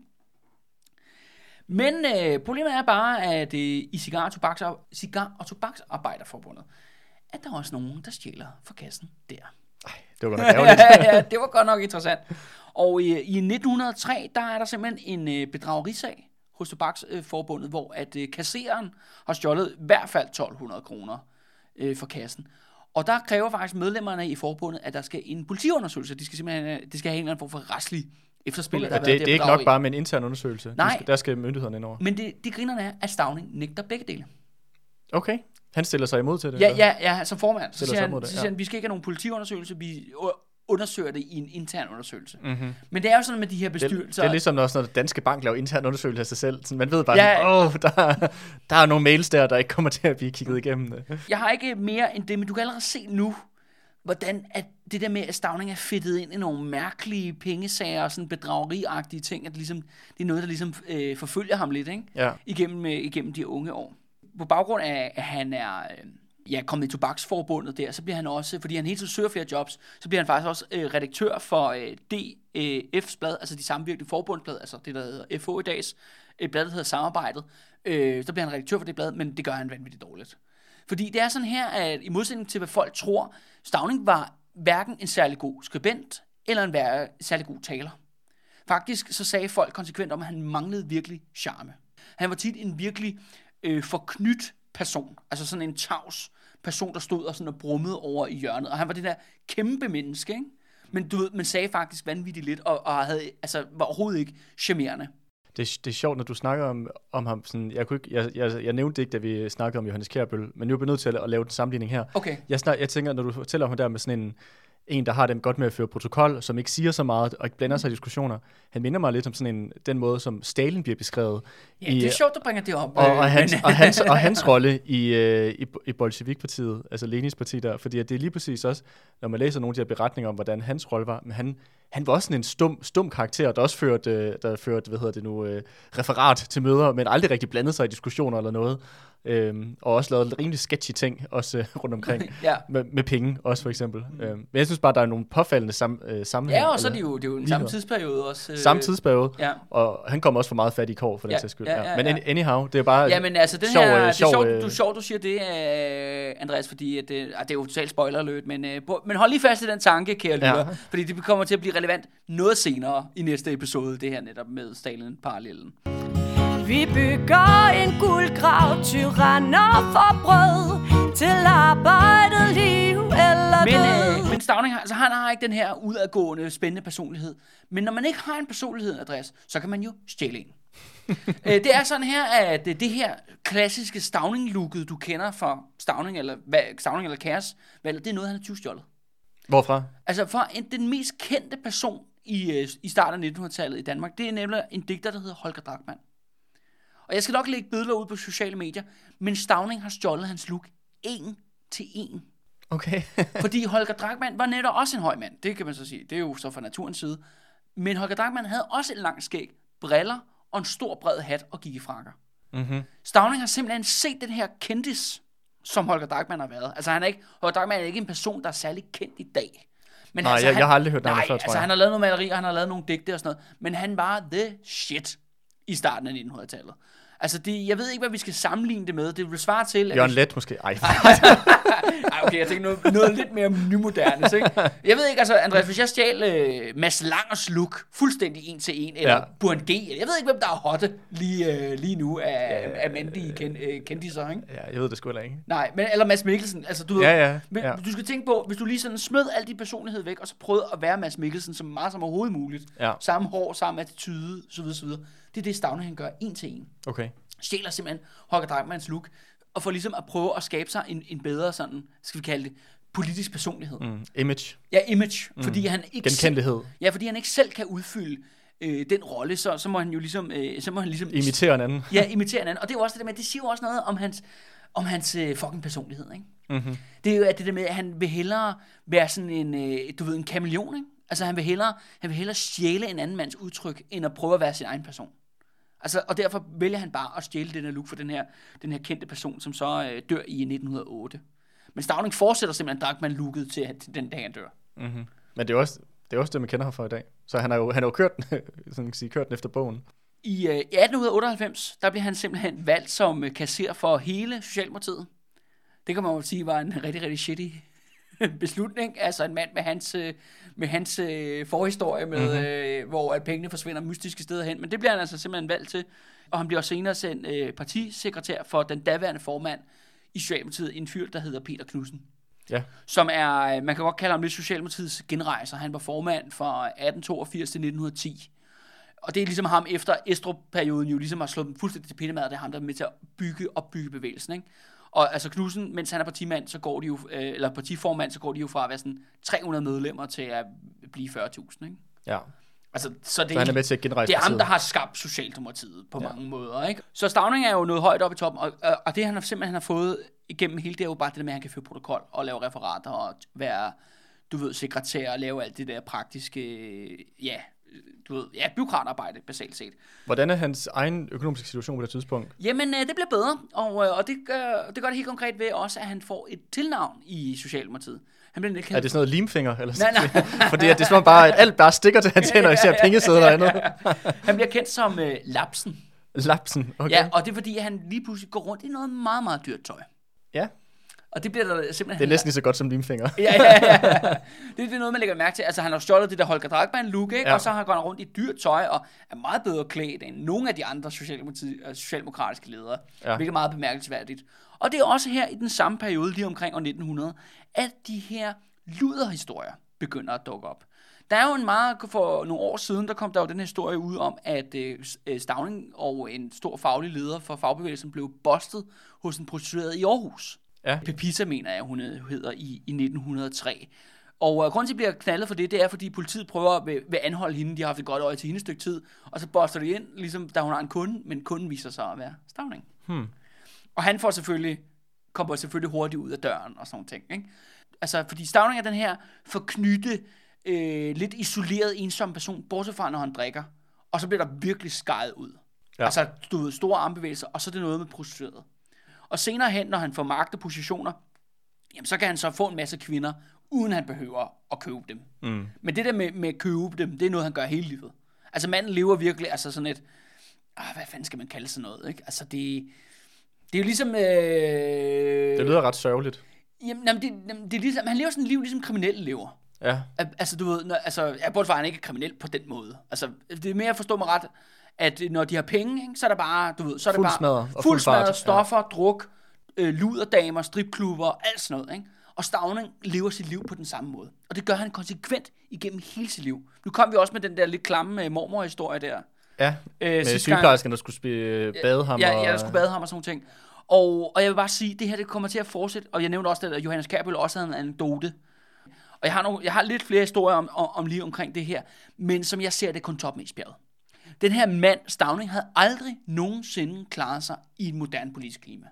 Men øh, problemet er bare, at øh, i Cigar- og, Tobaks, Cigar- og Tobaksarbejderforbundet, at der er også nogen, der stjæler for kassen der. Det var godt nok ærgerligt. [laughs] ja, det var godt nok interessant. Og i, i 1903, der er der simpelthen en øh, bedragerisag hos Tobaksforbundet, hvor at øh, kasseren har stjålet i hvert fald 1200 kroner øh, for kassen. Og der kræver faktisk medlemmerne i forbundet, at der skal en politiundersøgelse. De skal simpelthen øh, det skal have en eller anden form for retslig efterspil. der har det, det er ikke nok bare med en intern undersøgelse. De Nej. Skal, der skal myndighederne ind over. Men det, det grinerne er, at Stavning nægter begge dele. Okay. Han stiller sig imod til det? Ja, eller? ja, ja, som formand. Så Stiller siger, sig han, mod det, så ja. siger han, vi skal ikke have nogen politiundersøgelse, vi undersøger det i en intern undersøgelse. Mm-hmm. Men det er jo sådan med de her Det, bestyrelser. det er ligesom også, når Danske Bank laver intern undersøgelse af sig selv. Sådan, man ved bare, Ja. åh, der, der er nogle mails der, der ikke kommer til at blive kigget igennem. Jeg har ikke mere end det, men du kan allerede se nu, hvordan at det der med, at Stavning er fedtet ind i nogle mærkelige pengesager og sådan bedrageriagtige ting, at det, ligesom, det er noget, der ligesom øh, forfølger ham lidt, ikke? Ja. Igennem, øh, igennem de unge år. På baggrund af, at han er øh, ja, kommet i tobaksforbundet der, så bliver han også, fordi han hele tiden søger flere jobs, så bliver han faktisk også øh, redaktør for øh, DF's blad, altså de samvirkende forbundsblad, altså det, der hedder FH i dags, øh, et blad, der hedder Samarbejdet. Øh, så bliver han redaktør for det blad, men det gør han vanvittigt dårligt. Fordi det er sådan her, at i modsætning til, hvad folk tror, Stavning var hverken en særlig god skribent, eller en vær- særlig god taler. Faktisk så sagde folk konsekvent om, at han manglede virkelig charme. Han var tit en virkelig øh, forknyt person, altså sådan en tavs person, der stod og sådan og brummede over i hjørnet. Og han var det der kæmpe menneske, ikke? Men du ved, man sagde faktisk vanvittigt lidt, og, og havde, altså, var overhovedet ikke charmerende. Det, det er sjovt, når du snakker om, om ham. Sådan, jeg, kunne ikke, jeg, jeg, jeg nævnte det ikke, da vi snakkede om Johannes Kjærbøl, men nu er jeg nødt til at, at lave den sammenligning her. Okay. Jeg, snak, jeg tænker, når du fortæller om ham der med sådan en, en, der har det godt med at føre protokol, som ikke siger så meget og ikke blander sig i diskussioner. Han minder mig lidt om sådan en, den måde, som Stalin bliver beskrevet. Ja, det er sjovt, du bringer det op. og, øh, og, hans, men- og, hans, og hans [laughs] rolle i, øh, i, i Bolsjevikpartiet, altså Lenins parti der, fordi det er lige præcis også, når man læser nogle af de her beretninger om, hvordan hans rolle var, men han, han var også sådan en stum, stum karakter, der også førte, øh, der førte hvad hedder det nu, øh, referat til møder, men aldrig rigtig blandede sig i diskussioner eller noget. Øhm, og også lavet rimelig sketchy ting, også øh, rundt omkring. [laughs] ja. med, med penge også, for eksempel. Mm. Øhm, men jeg synes bare, der er nogle påfaldende sam, øh, sammenhæng. ja, og så er det jo, det er jo den samme tidsperiode også. øh, Samme tidsperiode, Ja. og han kommer også for meget fat i kår, for den Ja, sags skyld. ja, ja, Men ja. any- anyhow, det er bare... Ja, men altså, den sjov, her, øh, det er sjov, sjovt, øh, du, sjovt, du siger det, uh, Andreas, fordi at, uh, det er jo totalt spoiler alert, men, bo- men hold lige fast i den tanke, kære lytter, Ja. fordi det kommer til at blive relevant noget senere i næste episode, det her netop med Stalin-parallellen. Vi bygger en guldgrav, tyranner for brød til arbejdet, liv eller Men, død. øh, men Stavning har, altså, han har ikke den her udadgående, spændende personlighed. Men når man ikke har en personlighed, Andreas, så kan man jo stjæle en. [laughs] øh, det er sådan her, at øh, det her klassiske Stavning-looket, du kender fra Stavning eller, hvad, Stavning eller Kæres, vel, det er noget, han har tyvstjålet. Hvorfra? Altså for en, den mest kendte person i, øh, i starten af 1900-tallet i Danmark, det er nemlig en digter, der hedder Holger Drachmann. Og jeg skal nok lægge billeder ud på sociale medier, men Stavning har stjålet hans look en til en. Okay. [laughs] Fordi Holger Drachmann var netop også en høj mand, det kan man så sige, det er jo så fra naturens side. Men Holger Drachmann havde også en lang skæg, briller og en stor bred hat og gik i frakker. mm-hmm. Stavning har simpelthen set den her kendis, som Holger Drachmann har været. Altså han er ikke, Holger Drachmann er ikke en person, der er særlig kendt i dag. Men Nej, jeg- jeg har aldrig hørt nej, før, tror altså jeg. han har lavet nogle malerier, han har lavet nogle digte og sådan noget, men han var the shit i starten af 1900-tallet. Altså, det, jeg ved ikke, hvad vi skal sammenligne det med. Det vil svare til... at Jørgen hvis- Let måske. Ej. [laughs] Ej, okay, jeg tænker noget, noget lidt mere nymoderne, ikke? Jeg ved ikke, altså, Andreas, hvis jeg stjal øh, Mads Langers look fuldstændig en til en, eller Ja. ja. Burhan G, jeg ved ikke, hvem der er hotte lige, øh, lige nu af, af mandlige ken, øh, kendiser, ikke? Ja, jeg ved det sgu heller ikke. Nej, men, eller Mads Mikkelsen, altså du ved, Ja, ja, men, ja. du skal tænke på, hvis du lige sådan smed al din personlighed væk, og så prøvede at være Mads Mikkelsen så meget som overhovedet muligt, Ja. samme hår, samme attitude, så videre, så videre. Det er det, Stavne han gør en til en Okay. stjæler simpelthen Holger Drachmanns look, og får ligesom at prøve at skabe sig en, en bedre sådan, skal vi kalde det, politisk personlighed. Mm. Mm. Image. Ja, image, mm. fordi han ikke Genkendelighed. Selv, ja, fordi han ikke selv kan udfylde øh, den rolle, så, så må han jo ligesom, øh, så må han ligesom Imitere en anden. ja, imitere en anden. Og det er jo også det der med, det siger jo også noget om hans, om hans øh, fucking personlighed, ikke? Mm-hmm. Det er jo at det der med, at han vil hellere være sådan en, øh, du ved, en kameleon, ikke? Altså han vil, hellere, han vil hellere stjæle en anden mands udtryk, end at prøve at være sin egen person. Altså, og derfor vælger han bare at stjæle den her look for den her, den her kendte person, som så øh, dør i 1908. Men Stavning fortsætter simpelthen Drachmann-looket til, til den dag, han dør. Mm-hmm. Men det er, også, det er også det, man kender ham for i dag. Så han har jo, han har jo kørt, den, [laughs] sådan kan sige, kørt den efter bogen. I øh, 1898, der blev han simpelthen valgt som øh, kasser for hele Socialdemokratiet. Det kan man jo sige var en rigtig, rigtig shitty [laughs] beslutning. Altså en mand med hans, øh, med hans øh, forhistorie, med, mm-hmm. øh, hvor at pengene forsvinder mystiske steder hen. Men det bliver han altså simpelthen valgt til. Og han bliver også senere sendt øh, partisekretær for den daværende formand i Socialdemokratiet, en fyr, der hedder Peter Knudsen. Ja. Som er, øh, man kan godt kalde ham lidt Socialdemokratiets genrejser. Han var formand fra 1882 til 1910. Og det er ligesom ham efter Estrup-perioden jo ligesom har slået dem fuldstændig til pindemad, det er ham, der er med til at bygge og bygge bevægelsen, ikke? Og altså Knudsen, mens han er partimand, så går de jo, øh, eller partiformand, så går de jo fra at være sådan 300 medlemmer til at blive 40.000, ikke? Ja. Altså, så det, Så han er med til at genrejse det er ham, der har skabt Socialdemokratiet på Ja. mange måder. Ikke? Så Stavning er jo noget højt op i toppen, og, og, og det han har simpelthen har fået igennem hele det, er jo bare det der med, at han kan føre protokol og lave referater og være, du ved, sekretær og lave alt det der praktiske, ja, du ved, ja, byråkratarbejde, basalt set. Hvordan er hans egen økonomiske situation på det tidspunkt? Jamen, øh, det bliver bedre, og, øh, og det, gør, det gør det helt konkret ved også, at han får et tilnavn i Socialdemokratiet. Han bliver lidt Er det sådan noget limfinger? Eller Nej, sådan? nej. [laughs] Fordi at det er om bare, at alt bare stikker til hans hænder, især [laughs] pengesedler og andet. [laughs] Han bliver kendt som øh, Lapsen. Lapsen, okay. Ja, og det er fordi, at han lige pludselig går rundt i noget meget, meget dyrt tøj. ja. Og det bliver der simpelthen... Det er næsten lige så godt som limfinger. ja, ja, ja. Det, [laughs] det er noget, man lægger mærke til. Altså, han har stjålet det der Holger Drachmann look, ikke? Ja. Og så har han gået rundt i dyrt tøj og er meget bedre klædt end nogle af de andre øh, socialdemokratiske ledere. Ja. Hvilket er meget bemærkelsesværdigt. Og det er også her i den samme periode, lige omkring år 1900, at de her luderhistorier begynder at dukke op. Der er jo en meget, for nogle år siden, der kom der jo den historie ud om, at øh, øh, Stavning og en stor faglig leder for fagbevægelsen blev bustet hos en prostitueret i Aarhus. Ja. Pepita, mener jeg, hun hedder, i, i 1903. Og øh, grunden til, at bliver knaldet for det, det er, fordi politiet prøver at vil, vil anholde hende. De har haft et godt øje til hende et stykke tid. Og så boster de ind, ligesom da hun har en kunde, men kunden viser sig at være Stavning. Hmm. Og han får selvfølgelig, kommer selvfølgelig hurtigt ud af døren og sådan ting. Ikke? Altså, fordi Stavning er den her forknytte, øh, lidt isoleret, ensom person, bortset fra, når han drikker. Og så bliver der virkelig skæret ud. Ja. Altså, du ved, store armbevægelser, og så er det noget med prostitueret. Og senere hen, når han får magt og positioner, jamen, så kan han så få en masse kvinder, uden han behøver at købe dem. Mm. Men det der med, med at købe dem, det er noget, han gør hele livet. Altså, manden lever virkelig, altså sådan et, ah, hvad fanden skal man kalde sådan noget, ikke? Altså, det, det er jo ligesom... Øh, Det lyder ret sørgeligt. Jamen, jamen, det, jamen, det er ligesom, han lever sådan et liv, ligesom kriminelle lever. Ja. Al- Altså, du ved, når, altså, jeg burde han ikke kriminel på den måde. Altså, det er mere at forstå mig ret, at når de har penge, ikke, så er der bare, du ved, så er Fuld det bare smadre og fuld fart, stoffer, druk, øh, luderdamer, stripklubber, alt sådan noget, ikke? Og Stavning lever sit liv på den samme måde. Og det gør han konsekvent igennem hele sit liv. Nu kom vi også med den der lidt klamme øh, mormor-historie der. Ja, Øh, med sygeplejersken, der skulle spille, bade ham. Ja, og, ja, der skulle bade ham og sådan nogle ting. Og, og jeg vil bare sige, det her det kommer til at fortsætte. Og jeg nævnte også, at Johannes Kærbøl også havde en anekdote. Og jeg har, nogle, jeg har lidt flere historier om, om, om lige omkring det her. Men som jeg ser det kun toppen i spjældet. Den her mand, Stavning, havde aldrig nogensinde klaret sig i et moderne politisk klima.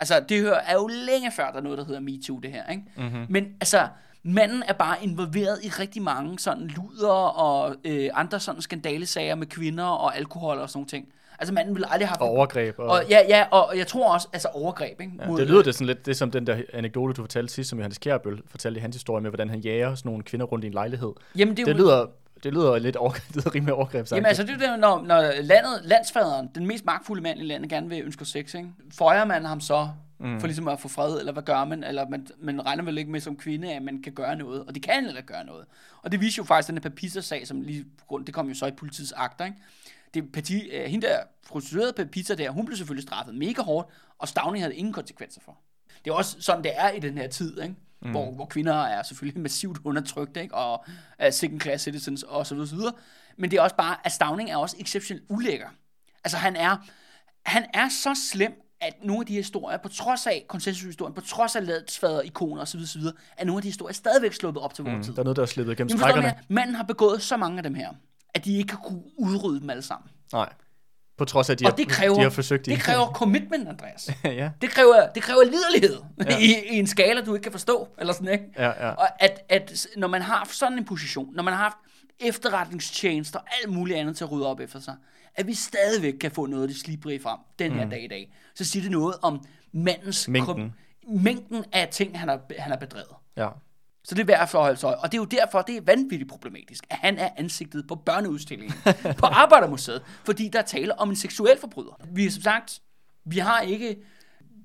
Altså, det er jo længe før, der er noget, der hedder MeToo, det her, ikke? Mm-hmm. Men altså, manden er bare involveret i rigtig mange sådan luder og øh, andre sådan skandalesager med kvinder og alkohol og sådan nogle ting. Altså, manden ville aldrig have haft... og overgreb. Og, Og, ja, ja, og jeg tror også, altså overgreb, ikke? ja, det lyder det sådan lidt, det som den der anekdote, du fortalte sidst, som Johannes Kjærbøl fortalte i hans historie med, hvordan han jager sådan nogle kvinder rundt i en lejlighed. Jamen, det, Det jo, lyder, det lyder lidt over, [laughs] det lyder rimelig overgrebsagtigt. Jamen, altså, det er når, når landet, landsfaderen, den mest magtfulde mand i landet, gerne vil ønske sex, ikke? Føjer man ham så, mm. for ligesom at få fred, eller hvad gør man? Eller man, man regner vel ikke med som kvinde, at man kan gøre noget, og det kan heller gøre noget. Og det viser jo faktisk den her Pepita-sag, som lige på grund, det kom jo så i politiets akter, ikke? Det Petit, uh, hende der prostituerede Pepita der, hun blev selvfølgelig straffet mega hårdt, og Stavning havde ingen konsekvenser for. Det er også sådan, det er i den her tid, ikke? Mm. Hvor, hvor kvinder er selvfølgelig [laughs] massivt undertrykt, ikke? og er second class citizens og så videre, så videre. Men det er også bare, at Stavning er også exceptionelt ulækker. Altså han er, han er så slem, at nogle af de historier, på trods af konsensushistorien, på trods af ladsfader, ikoner osv., osv., er nogle af de historier stadigvæk sluppet op til vores tid. Der er noget, der er slippet Jamen, sprækkerne. hvad? manden har begået så mange af dem her, at de ikke har kunne udrydde dem alle sammen. Nej. På trods af, at de, Og har, det kræver, de har forsøgt i... det kræver commitment, Andreas. [laughs] ja, Det kræver, det kræver liderlighed ja. [laughs] I, i en skala, du ikke kan forstå. Eller sådan, ikke? ja, ja. Og at, at når man har sådan en position, når man har haft efterretningstjenester og alt muligt andet til at rydde op efter sig, at vi stadigvæk kan få noget af det slibrige frem den her mm. dag i dag, så siger det noget om mandens Mængden. mængden af ting, han har, han har bedrevet. ja. Så det er værd at forholde sig. Og det er jo derfor, det er vanvittigt problematisk, at han er ansigtet på børneudstillingen [laughs] på Arbejdermuseet, fordi der er tale om en seksuel forbryder. Vi har som sagt, vi har ikke,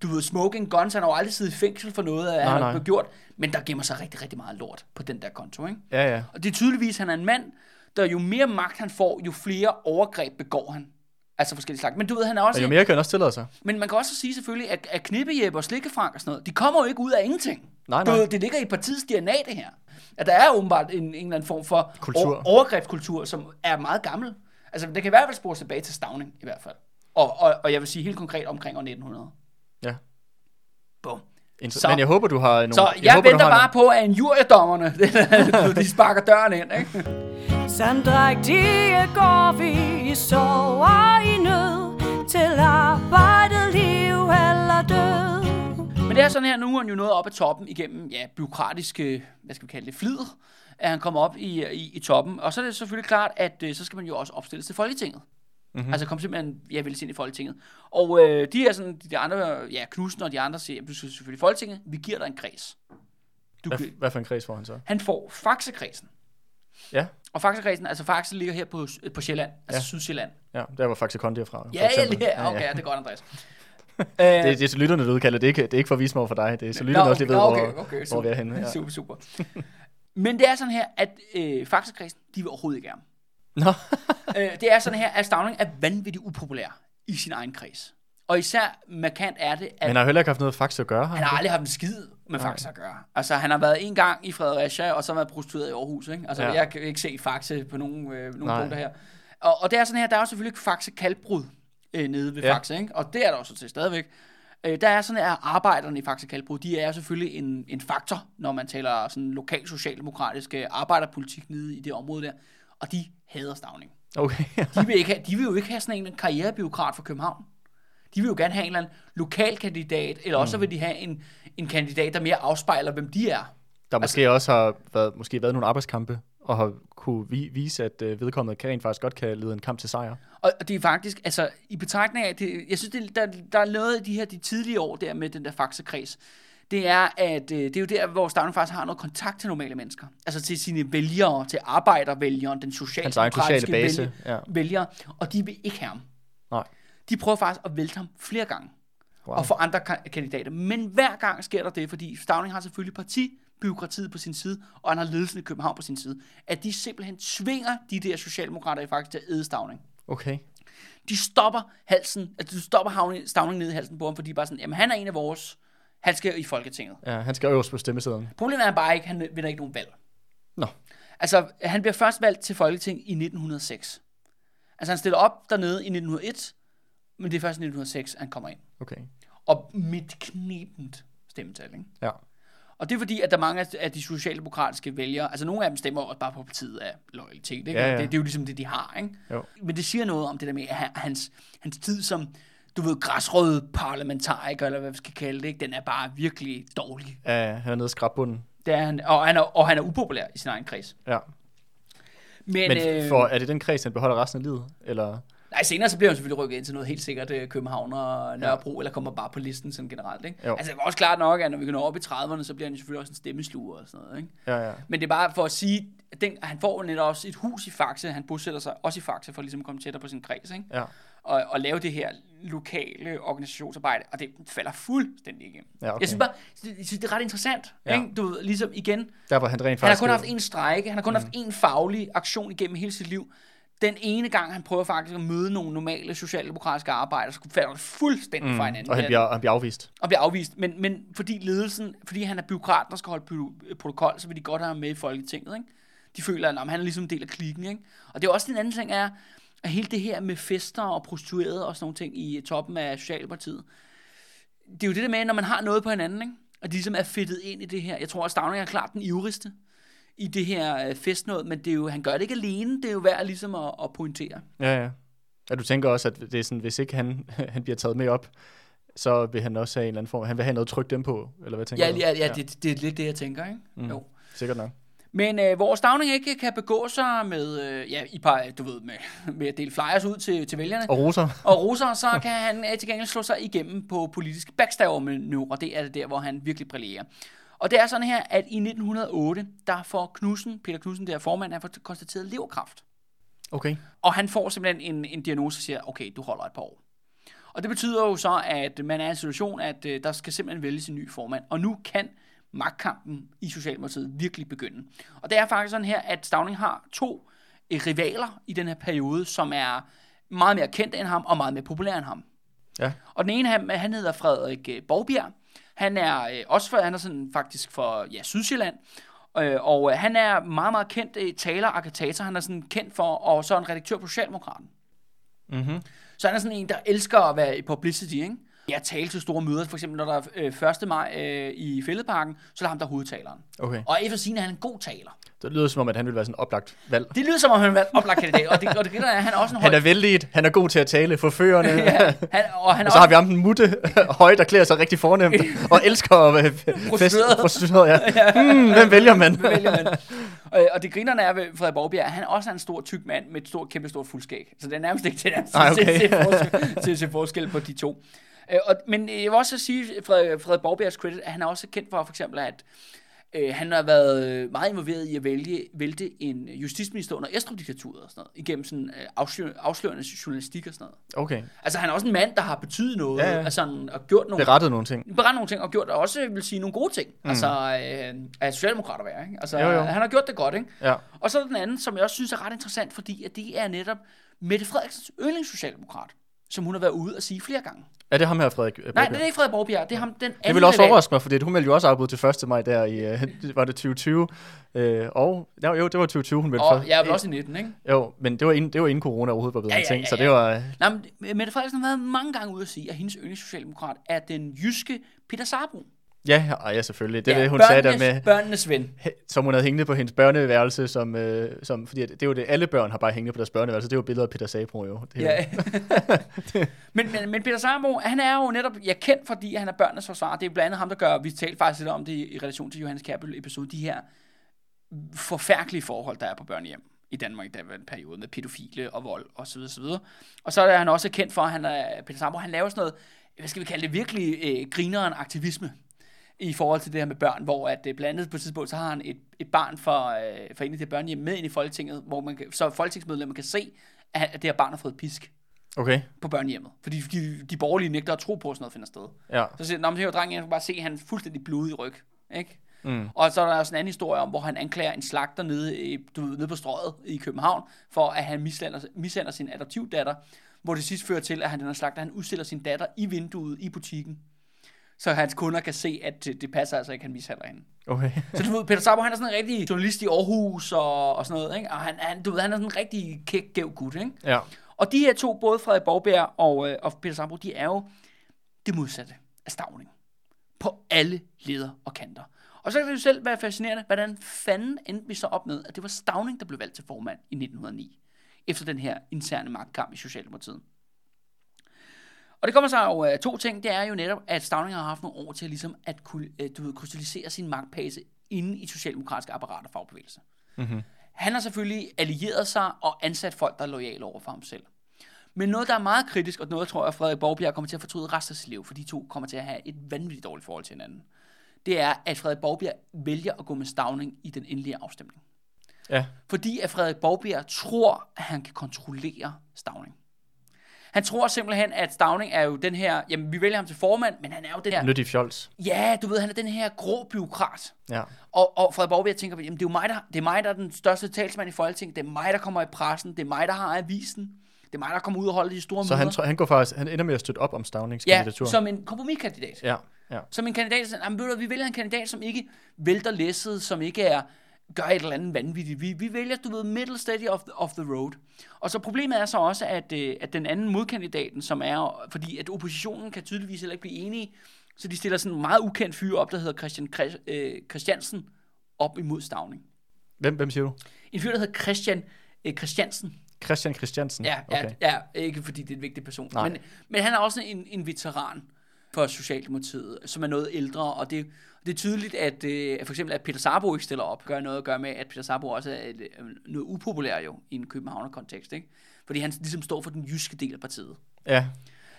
du ved, smoking guns, han har jo aldrig siddet i fængsel for noget, Nej, han nej. har gjort, men der gemmer sig rigtig, rigtig meget lort på den der konto, ikke? Ja, ja. Og det er tydeligvis, at han er en mand, der jo mere magt han får, jo flere overgreb begår han. Altså forskellige slags. Men du ved, han er også... Og jo mere kan han også tillade sig. Men man kan også sige selvfølgelig, at, at knippejeppe og slikkefrank og sådan noget, de kommer jo ikke ud af ingenting. Nej, Du nej. ved, det ligger i partiets DNA, det her. At der er åbenbart en, en eller anden form for Kultur. over- overgrebskultur, som er meget gammel. Altså, det kan i hvert fald spores tilbage til Stavning, i hvert fald. Og, og, og jeg vil sige helt konkret omkring år 1900. Ja. Bum. Så- Men jeg håber, du har nogle... Så jeg, jeg håber, du venter bare på, at en jurydommerne, [laughs] de sparker døren ind, ikke? Sandrægtige går vi i sorg og i nød Til arbejdet, liv eller død Men det er sådan her, nu er han jo nået op ad toppen igennem, ja, byråkratiske, hvad skal vi kalde det, flid, at han kommer op i, i, i toppen. Og så er det selvfølgelig klart, at øh, så skal man jo også opstilles til Folketinget. Mm-hmm. Altså komme simpelthen, ja, vælges ind i Folketinget. Og øh, de er sådan, de andre, ja, Knudsen og de andre siger, du skal selvfølgelig i Folketinget, vi giver dig en kreds. Du, Hvad, hvad for en kreds får han så? han får Faxekredsen. Ja, Og Faxekredsen, altså Faxe ligger her på, på Sjælland, altså Ja. Sydsjælland. ja. Der var faktisk Kondi fra. for Ja, ja, okay, ja, det er godt, Andreas. [laughs] Det, det er så lytterne, du udkalder. Det er ikke, det er ikke for at vise mig over for dig. Det er så lytterne også lige ved, nå, okay, hvor, okay, hvor vi er henne. Ja. Super, super. [laughs] Men det er sådan her, at øh, Faxekredsen, de vil overhovedet ikke have ham. Nå, øh, det er sådan her, at Stavning er vanvittigt upopulær i sin egen kreds. Og især markant er det, at men han har heller ikke haft noget fax at gøre. han har aldrig haft en skid med Faxe at gøre. Altså, han har været en gang i Fredericia, og så været prostitueret i Aarhus, ikke? Altså, ja. Jeg kan ikke se Faxe på nogen, øh, nogen Nej. punkter her. Og, og det er sådan her, der er jo selvfølgelig Faxe kaldbrud øh, nede ved ja. Faxe, ikke? Og det er der også til stadigvæk. Øh, der er sådan, at arbejderne i Faxe Kaldbrud, de er selvfølgelig en, en faktor, når man taler sådan lokal socialdemokratisk øh, arbejderpolitik nede i det område der. Og de hader Stavning. Okay. De vil, ikke have, de vil jo ikke have sådan en karrierebiokrat for København. De vil jo gerne have en eller anden lokal kandidat, eller også mm. vil de have en, en kandidat, der mere afspejler, hvem de er. Der måske altså, også har været, måske været nogle arbejdskampe, og har kunne vi, vise, at øh, vedkommende kan rent faktisk godt kan lede en kamp til sejr. Og og det er faktisk, altså i betragtning af, det, jeg synes, det, der, der er noget af de her de tidlige år der med den der faxekreds, det er, at øh, det er jo der, hvor Stavning faktisk har noget kontakt til normale mennesker. Altså til sine vælgere, til arbejdervælgeren, den egen sociale socialdemokratiske base. vælge, Ja. vælgere, og de vil ikke have ham. Nej. De prøver faktisk at vælte ham flere gange. Wow. og for andre ka- kandidater. Men hver gang sker der det, fordi Stavning har selvfølgelig partibyråkratiet på sin side, og han har ledelsen i København på sin side, at de simpelthen tvinger de der socialdemokrater i faktisk til at æde Stavning. Okay. De stopper halsen, altså de stopper havne, Stavning ned i halsen på ham, fordi de bare sådan, jamen han er en af vores, han skal i Folketinget. Ja, han skal øverst på stemmesedlen. Problemet er bare ikke, han vinder ikke nogen valg. Nå. Altså, han bliver først valgt til Folketing i 1906. Altså, han stiller op dernede i 1901, men det er først i 1906, han kommer ind. Okay. Og mit knibent stemmetal, ikke? Ja. Og det er fordi, at der er mange af- de socialdemokratiske vælgere, altså nogle af dem stemmer også bare på partiet af loyalitet, ikke? Ja, ja. Det, det er jo ligesom det, de har, ikke? Jo. Men det siger noget om det der med, at han- hans, hans tid som, du ved, græsrød parlamentariker, eller hvad vi skal kalde det, ikke? den er bare virkelig dårlig. Ja, han er nede i skrabbunden. Det er han, og, han er, og han er upopulær i sin egen kreds. Ja. Men, Men øh, for, er det den kreds, han beholder resten af livet? Eller? Nej, senere så bliver han selvfølgelig rykket ind til noget helt sikkert øh, København og Nørrebro, ja. eller kommer bare på listen sådan generelt. Ikke? Jo. Altså det er også klart nok, at når vi kan nå op i 30'erne, så bliver han selvfølgelig også en stemmesluger og sådan noget. Ikke? Ja, ja. Men det er bare for at sige, at den, han får netop også et hus i Faxe, han bosætter sig også i Faxe, for ligesom at komme tættere på sin kreds, ikke? Ja. Og, og lave det her lokale organisationsarbejde, og det falder fuldstændig igennem. Ja, okay. Jeg synes bare, jeg synes, det er ret interessant, Ja. ikke? Du ved, ligesom igen, Der var han rent han har faktisk... kun haft en strejke, han har kun mm. haft en faglig aktion igennem hele sit liv. Den ene gang, han prøver faktisk at møde nogle normale socialdemokratiske arbejdere, så falder det fuldstændig mm. fra hinanden. Og han bliver, han bliver afvist. og bliver afvist. Men, men fordi ledelsen, fordi han er byråkrat, der skal holde pro- protokol, så vil de godt have ham med i Folketinget. Ikke? De føler, at han er ligesom en del af klikken. Ikke? Og det er også den anden ting, er, at hele det her med fester og prostituerede og sådan nogle ting i toppen af Socialdemokratiet, det er jo det der med, når man har noget på hinanden, ikke? og de ligesom er fedtet ind i det her. Jeg tror, at Stavning er klart den ivrigste i det her øh, festnåd, men det er jo, han gør det ikke alene, det er jo værd ligesom at, at pointere. Ja, ja. Ja, du tænker også, at det er sådan, hvis ikke han, [laughs] han bliver taget med op, så vil han også have en eller anden form. Han vil have noget tryk dem på, eller hvad tænker Ja, du? ja, ja, det, det er lidt det, jeg tænker, ikke? Mm. Jo. Sikkert nok. Men øh, hvor Stavning ikke kan begå sig med, øh, ja, i par, du ved, med, [laughs] med at dele flyers ud til, til vælgerne, Og roser. og roser, så kan han øh, til gengæld slå sig igennem på politisk backstabber-manøvre. Det er det der, hvor han virkelig brillerer. Og det er sådan her, at i 1908, der får Knudsen, Peter Knudsen, der er formand, han får konstateret leverkræft. Okay. Og han får simpelthen en, en diagnose, og siger, okay, du holder et par år. Og det betyder jo så, at man er i en situation, at øh, der skal simpelthen vælges en ny formand. Og nu kan magtkampen i Socialdemokratiet virkelig begynde. Og det er faktisk sådan her, at Stavning har to øh, rivaler i den her periode, som er meget mere kendte end ham, og meget mere populære end ham. Ja. Og den ene, han, han hedder Frederik øh, Borgbjerg. Han er øh, også for, han er sådan faktisk for ja, Sydsjælland. Øh, og øh, han er meget, meget kendt øh, taler og. Han er sådan kendt for, og så en redaktør på Socialdemokraten. Mm-hmm. Så han er sådan en, der elsker at være i publicity, ikke? Jeg taler til store møder, for eksempel når der er øh, 1. maj øh, i Fælledparken, så er det ham, der er hovedtaleren. Okay. Og efter sin er han en god taler. Det lyder som om, at han vil være sådan en oplagt valg. Det lyder som om, han er en oplagt kandidat, og det, og det gælder, at han er også en høj... Han er vældig, han er god til at tale for førerne. ja, han, og han er Og så har vi ham den mutte høje, der klæder sig rigtig fornemt, og elsker at være fest. Prostitueret. Ja. Hmm, hvem vælger man? Hvem vælger man? Og, og det grinerne er ved Frederik Borgbjerg, han også er en stor, tyk mand med et stort, kæmpe stort fuldskæg. Så det er nærmest ikke til, at Ej, okay. til, til, forskel, til, til forskel på de to. Øh, og, men jeg vil også sige, Frederik, Frederik Borgbjergs credit, at han er også kendt for, for eksempel, at øh, han har været meget involveret i at vælge, vælte en justitsminister under Estrup-diktaturet og sådan noget, igennem sådan øh, afslør, afslørende journalistik og sådan noget. Okay, Altså han er også en mand, der har betydet noget, Ja, ja. altså, sådan, og gjort nogle berettet nogle ting. berettet nogle ting, og gjort også, vil sige, nogle gode ting. Mm. Altså, øh, at socialdemokrater være, ikke? Altså, Jo, jo. han har gjort det godt, ikke? Ja. Og så er der den anden, som jeg også synes er ret interessant, fordi at det er netop Mette Frederiksens yndlingssocialdemokrat, som hun har været ude at sige flere gange. Er det ham her, Frederik? øh, Nej, det er ikke Frederik Borgbjerg, det er ham, den anden Det vil også overraske mig, fordi hun meldte jo også afbud til 1. maj der i, øh, [laughs] var det 2020? Øh, og, ja, jo, det var 2020, hun meldte Og jeg er vel også i 19, ikke? Jo, men det var inden, det var inden corona overhovedet var blevet Ja, en ja, ting, ja, så ja. det var... øh, Nej, men Mette Frederiksen har været mange gange ude at sige, at hendes yndlingssocialdemokrat er den jyske Peter Sabro. Ja, ja, ja, selvfølgelig. Det er ja, det, hun sagde der med, Børnenes ven. som hun havde hængende på hendes børneværelse, som, øh, som fordi det er jo det, alle børn har bare hængende på deres børneværelse. Det er jo billeder af Peter Sabro jo. Det Ja. [laughs] men, men, men Peter Sarbo, han er jo netop ja, kendt, fordi han er børnenes forsvar. Det er blandt andet ham, der gør, vi talte faktisk lidt om det i relation til Johannes Kærbøl episode, de her forfærdelige forhold, der er på børnehjem i Danmark i den periode med pædofile og vold og så videre, så videre. Og så er han også kendt for, at han er, Peter Sarbo, han laver sådan noget, hvad skal vi kalde det, virkelig øh, grineren aktivisme i forhold til det her med børn, hvor at øh, blandt andet på et tidspunkt, så har han et, et barn for, øh, for en af de her børnehjem med ind i Folketinget, hvor man kan, så folketingsmedlemmer kan se, at, det her barn har fået pisk Okay, på børnehjemmet. Fordi de, de borgerlige nægter at tro på, at sådan noget finder sted. ja. Så siger han, det her drengen, jeg kan bare se, at han er fuldstændig blodig ryg. Ikke? Mm. Og så er der også en anden historie om, hvor han anklager en slagter nede, i, du ved, nede på strøget i København, for at han mishandler, mishandler sin adoptivdatter, hvor det sidst fører til, at han, den her slagter, han udstiller sin datter i vinduet i butikken. Så hans kunder kan se, at det passer altså ikke, han mishandler hende. Okay. Så du ved, Peter Sabo, han er sådan en rigtig journalist i Aarhus og, og sådan noget, ikke? Og han, han, du ved, han er sådan en rigtig kæk, gæv gut, ikke? Ja. Og de her to, både Frederik Borgbjerg og, øh, og Peter Sambro, de er jo det modsatte af stavning. På alle leder og kanter. Og så kan det jo selv være fascinerende, hvordan fanden endte vi så op med, at det var Stavning, der blev valgt til formand i 1909, efter den her interne magtkamp i Socialdemokratiet. Og det kommer så jo af to ting. Det er jo netop, at Stavning har haft nogle år til ligesom at kunne, øh, du ved, krystallisere sin magtpase inde i socialdemokratiske apparat og fagbevægelse. Mm-hmm. Han har selvfølgelig allieret sig og ansat folk, der er lojale over for ham selv. Men noget, der er meget kritisk, og noget, jeg tror, at Frederik Borgbjerg kommer til at fortryde resten af sit liv, for de to kommer til at have et vanvittigt dårligt forhold til hinanden, det er, at Frederik Borgbjerg vælger at gå med stavning i den endelige afstemning. Ja. Fordi at Frederik Borgbjerg tror, at han kan kontrollere stavning. Han tror simpelthen, at Stavning er jo den her, jamen vi vælger ham til formand, men han er jo den her, Nyttig fjols. ja, du ved, han er den her grå byråkrat. Ja. Og, og Frederik Borgbjerg tænker, jamen det er jo mig der, det er mig, der er den største talsmand i Folketinget, det er mig, der kommer i pressen, det er mig, der har avisen, det er mig, der kommer ud og holder de store Så han, møder. han går faktisk, han ender med at støtte op om Stavnings ja, kandidatur. som en kompromiskandidat. Ja, ja. Som en kandidat, der jamen, ved du, vi vælger en kandidat, som ikke vælter læsset, som ikke er gør et eller andet vanvittigt. Vi, vi vælger, du ved, middle steady of the, of the road. Og så problemet er så også, at, øh, at den anden modkandidaten, som er, fordi at oppositionen kan tydeligvis heller ikke blive enige, så de stiller sådan en meget ukendt fyr op, der hedder Christian Chris- øh, Christiansen, op imod Stavning. Hvem, hvem siger du? En fyr, der hedder Christian øh, Christiansen. Christian Christiansen? Ja, okay. ja, ja, ikke fordi det er en vigtig person. Nej. Men, men han er også en, en veteran for Socialdemokratiet, som er noget ældre, og det, det er tydeligt, at øh, for eksempel at Peter Sabo ikke stiller op, gør noget at gøre med, at Peter Sabo også er et, øh, noget upopulær jo, i en københavner-kontekst, ikke? Fordi han ligesom står for den jyske del af partiet. Ja,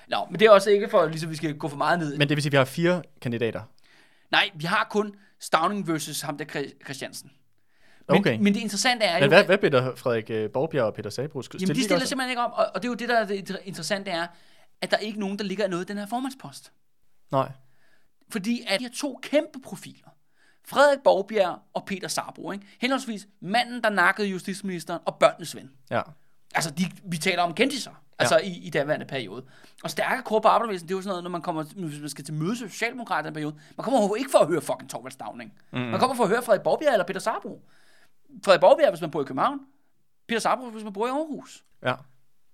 Nå, men det er også ikke for, ligesom vi skal gå for meget ned. men det vil sige, at vi har fire kandidater. Nej, vi har kun Stavning versus ham der Chri- Christiansen. Men, Okay. men det interessante er jo... Men hvad, at- hvad bliver Frederik øh, Borgbjerg og Peter Sabro? Jamen, de stiller også- simpelthen ikke op, og, og det er jo det, der er det interessante er, at der er ikke nogen, der ligger noget i den her formandspost. Nej. Fordi at de har to kæmpe profiler. Frederik Borgbjerg og Peter Sabro, ikke? Henholdsvis manden, der nakkede justitsministeren, og børnenes ven. Ja. Altså, de, vi taler om kendiser, altså ja. i, i daværende periode. Og stærke kår på arbejdervæsen, det er jo sådan noget, når man kommer, hvis man skal til møde Socialdemokraterne i den periode, man kommer jo ikke for at høre fucking Torvald Stavning. Mm. Man kommer for at høre Frederik Borgbjerg eller Peter Sabro. Frederik Borgbjerg, hvis man bor i København. Peter Sabro, hvis man bor i Aarhus. Ja.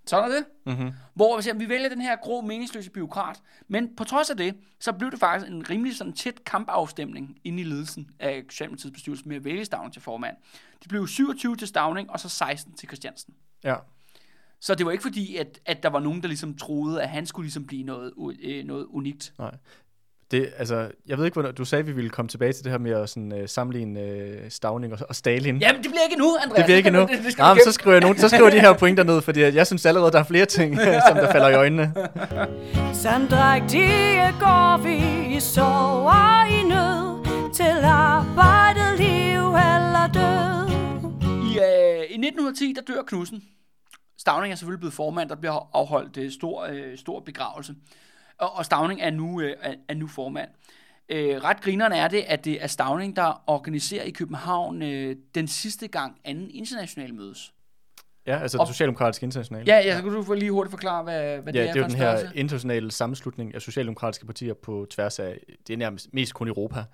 Sådan er det. Mm-hmm. Hvor vi, siger, vi vælger den her grå, meningsløse byråkrat. Men på trods af det, så blev det faktisk en rimelig sådan tæt kampafstemning inde i ledelsen af Socialdemokratiets bestyrelse med at vælge Stavning til formand. Det blev 27 til Stavning, og så 16 til Christiansen. Ja. Så det var ikke fordi, at, at der var nogen, der ligesom troede, at han skulle ligesom blive noget, øh, noget unikt. Nej. Det, altså, jeg ved ikke, hvornår, du sagde, at vi ville komme tilbage til det her med at sådan, uh, sammenligne uh, Stavning og, og Stalin. Jamen, det bliver ikke nu, Andreas. Det bliver ikke nu. Det, Nej, men så skriver jeg, nogle, så skriver de her pointer ned, fordi jeg synes allerede, der er flere ting, [laughs] som der falder i øjnene. Sandrægtige går vi i og i nød Til arbejdet, liv eller død I, øh, I 1910, der dør Knudsen. Stavning er selvfølgelig blevet formand, der bliver afholdt øh, stor, øh, stor begravelse. Og, og Stavning er nu, øh, er, er nu formand. Øh, ret grinerne er det, at det er Stavning, der organiserer i København øh, den sidste gang anden international mødes. Ja, altså Og- den socialdemokratiske internationale. Ja, ja, så kan du få lige hurtigt forklare, hvad, hvad Ja, det er det er for jo en den her størrelse? internationale sammenslutning af socialdemokratiske partier på tværs af, det er nærmest mest kun Europa,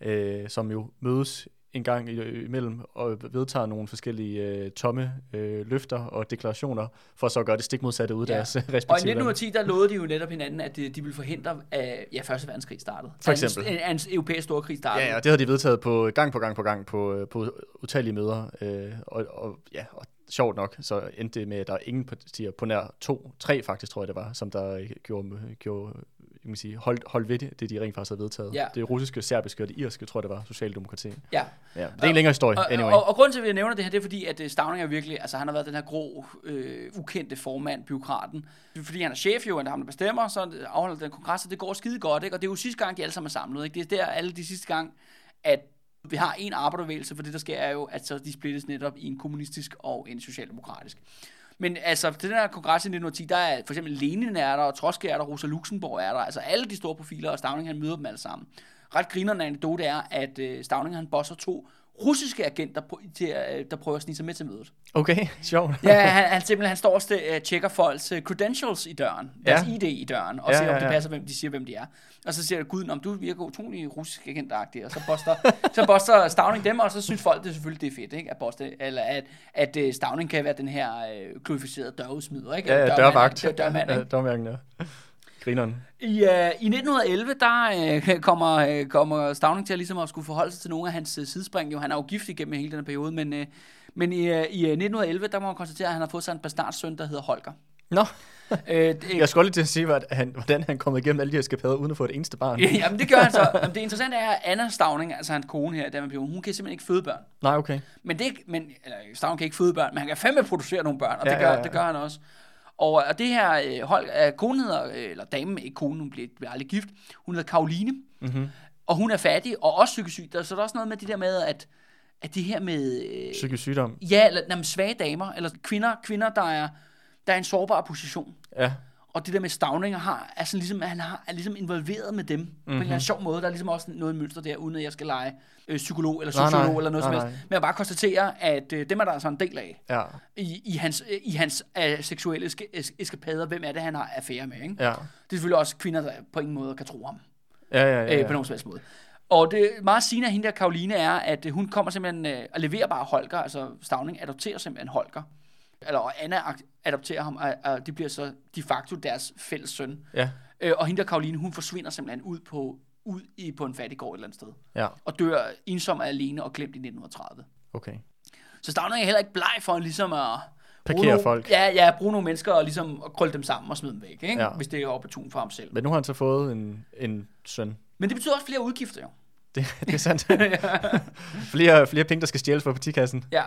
øh, som jo mødes en gang i- imellem og vedtager nogle forskellige øh, tomme øh, løfter og deklarationer, for så at gøre det stik modsatte ud af Ja. deres Og i respektive lande. 1910, der lovede de jo netop hinanden, at de, de ville forhindre, at ja, Første Verdenskrig startede. For eksempel. En, en, en europæisk storkrig startede. Ja, ja, det havde de vedtaget på gang på gang på gang på, øh, på utallige møder, øh, og, og, ja, og sjovt nok, så endte det med, at der er ingen partier, på nær to, tre faktisk, tror jeg det var, som der øh, gjorde, gjorde jeg kan sige, holdt, holdt ved det, det, de rent faktisk havde vedtaget. Ja. Det russiske, serbiske og det irske, tror jeg det var, Socialdemokrati. ja. Ja, det er en længere historie, Og, anyway. og, og, grunden til, at jeg nævner det her, det er fordi, at øh, Stavning er virkelig, altså han har været den her grå, øh, ukendte formand, byråkraten. Fordi han er chef jo, han er ham, der bestemmer, så afholder den kongres, og det går skide godt, ikke? Og det er jo sidste gang, de alle sammen er samlet, ikke? Det er der alle de sidste gang, at vi har en arbejderbevægelse, for det der sker er jo, at så de splittes netop i en kommunistisk og en socialdemokratisk. Men altså, til den her kongres i 1910, der er for eksempel Lenin er der, og Trotsky er der, Rosa Luxemburg er der, altså alle de store profiler, og Stavning han møder dem alle sammen. Ret grinerende anekdote er, at øh, Stavning han bosser to russiske agenter, til, øh, der prøver at snige sig med til mødet. Okay, [laughs] sjovt. Ja, han, han simpelthen han står og øh, tjekker folks øh, credentials i døren, deres Ja. ID i døren, og Ja, ser, om ja, det ja. passer, hvem de siger, hvem de er. Og så siger jeg, gud, om du virker utrolig russisk agentagtig, og så boster, så boster Stavning dem, og så synes folk det selvfølgelig, det er fedt, ikke? At, boste, eller at, at Stavning kan være den her øh, glorificerede dørudsmider, ikke? Ja, ja, Dørmand, dørvagt. dør- Dørmand, Ja, ikke? dørmærken, ja. Grineren. I, uh, I 1911, der uh, [laughs] kommer, uh, kommer Stavning til at, ligesom at skulle forholde sig til nogle af hans uh, sidespring. Jo, han er jo gift igennem hele den her periode, men, uh, men i, uh, i uh, 1911, der må man konstatere, at han har fået sig en bastardsøn, der hedder Holger. Nå, Uh, det, [laughs] jeg skulle lige til at sige, hvad han, hvordan han kom igennem alle de her eskapader, uden at få et eneste barn. Jamen, det gør han så. [laughs] Jamen, det interessante er, at Anna Stavning, altså hans kone her, der med hun kan simpelthen ikke føde børn. Nej, okay. Men det, men, eller, Stavning kan ikke føde børn, men han kan fandme producere nogle børn, og Ja, det, gør, ja, ja. det gør han også. Og, og det her, øh, hold, øh, kone hedder, øh, eller damen, ikke kone, hun bliver, bliver aldrig gift, hun hedder Karoline, Mm-hmm. og hun er fattig, og også psykisk syg. Der, så er der også noget med det der med, at, at det her med... Øh, Psykisk sygdom. ja, eller jamen, svage damer, eller kvinder, kvinder der er, der er en sårbar position. Ja. Og det der med stavninger har, er sådan ligesom, han har, er ligesom involveret med dem mm-hmm. på en eller anden sjov måde. Der er ligesom også noget mønster der, uden at jeg skal lege øh, psykolog eller Nej, sociolog nej. eller noget Nej, som nej. helst. Men jeg bare konstatere, at øh, dem er der altså en del af Ja. i, i hans, øh, i hans øh, seksuelle eska- es- eskapader. Hvem er det, han har affære med, ikke? Ja. Det er selvfølgelig også kvinder, der på ingen måde kan tro ham Ja, ja, ja. øh, ja. på nogen som helst måde. Og det meget sigende af hende der, Karoline, er, at øh, hun kommer simpelthen øh, og leverer bare Holger, altså Stavning adopterer simpelthen Holger. Eller og Anna adopterer ham, og, og det bliver så de facto deres fælles søn. Ja. Øh, og hende der, Karoline, hun forsvinder simpelthen ud på, ud i, på en fattiggård et eller andet sted. Ja, Og dør ensom og alene og glemt i 1930. okay. Så Stavning er heller ikke bleg for ligesom at Parkere nogle, folk. Ja, ja, bruge nogle mennesker og ligesom at krølle dem sammen og smide dem væk, ikke? Ja. hvis det er op tun for ham selv. Men nu har han så fået en, en søn. Men det betyder også flere udgifter, jo. Det, det er sandt. [laughs] flere, flere penge, der skal stjæles fra partikassen. Ja.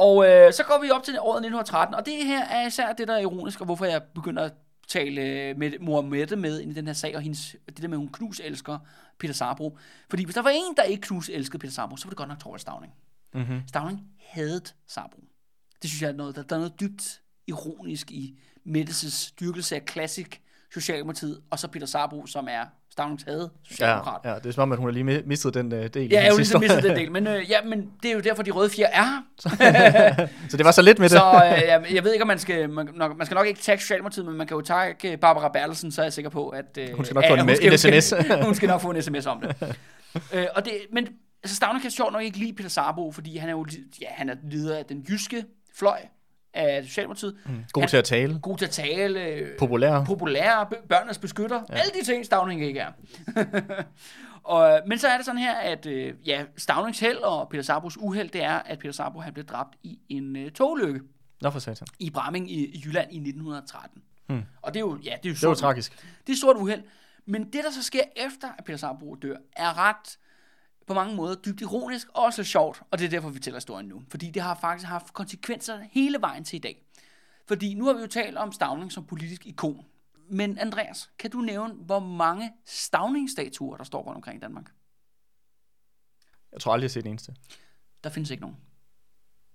Og øh, så går vi op til året 1913, og det her er især det, der er ironisk, og hvorfor jeg begynder at tale øh, med Mohammed med ind i den her sag, og hendes, det der med, at hun knus elsker Peter Sabro. Fordi hvis der var en, der ikke knus elskede Peter Sabro, så var det godt nok Torvald Stavning. Mm-hmm. Stavning havde Sabro. Det synes jeg er noget, der, der er noget dybt ironisk i Mettes dyrkelse af klassik Socialdemokratiet, og så Peter Sabro, som er Stavnings havde Socialdemokrat. Ja, ja, det er som om, at hun har lige mi- mistet den uh, del. Ja, jeg har ligesom mistet den del, men, øh, ja, men det er jo derfor, de røde fjer er [laughs] så det var så lidt med det. Så øh, jeg, jeg ved ikke, om man skal, man, nok, man skal nok ikke tagge Socialdemokratiet, men man kan jo tagge Barbara Bertelsen, så er jeg sikker på, at... Øh, Hun skal nok få en- hun en skal- hun skal- SMS. [laughs] hun skal nok få en sms om det. øh, og det men altså, Stavner kan sjovt nok ikke lide Peter Sabo, fordi han er jo ja, han er leder af den jyske fløj af Socialdemokratiet. Mm. God til at tale. God til at tale. øh, Populær. populær, b- børnenes beskytter, ja. alle de ting, Stavning ikke er. [laughs] og, men så er det sådan her, at øh, ja, Stavnings held og Peter Sabos uheld, det er, at Peter Sabo han blev dræbt i en øh, togulykke Nå for satan. i Bramming i, i Jylland i 1913. Hmm. Og det er jo, ja, det er jo Det var stort, tragisk. det er stort uheld. Men det, der så sker efter, at Peter Sabo dør, er ret på mange måder dybt ironisk og også sjovt, og det er derfor, vi fortæller historien nu. Fordi det har faktisk haft konsekvenser hele vejen til i dag. Fordi nu har vi jo talt om Stavning som politisk ikon. Men Andreas, kan du nævne, hvor mange Stavning-statuer, der står rundt omkring i Danmark? Jeg tror aldrig, jeg har set en eneste. Der findes ikke nogen.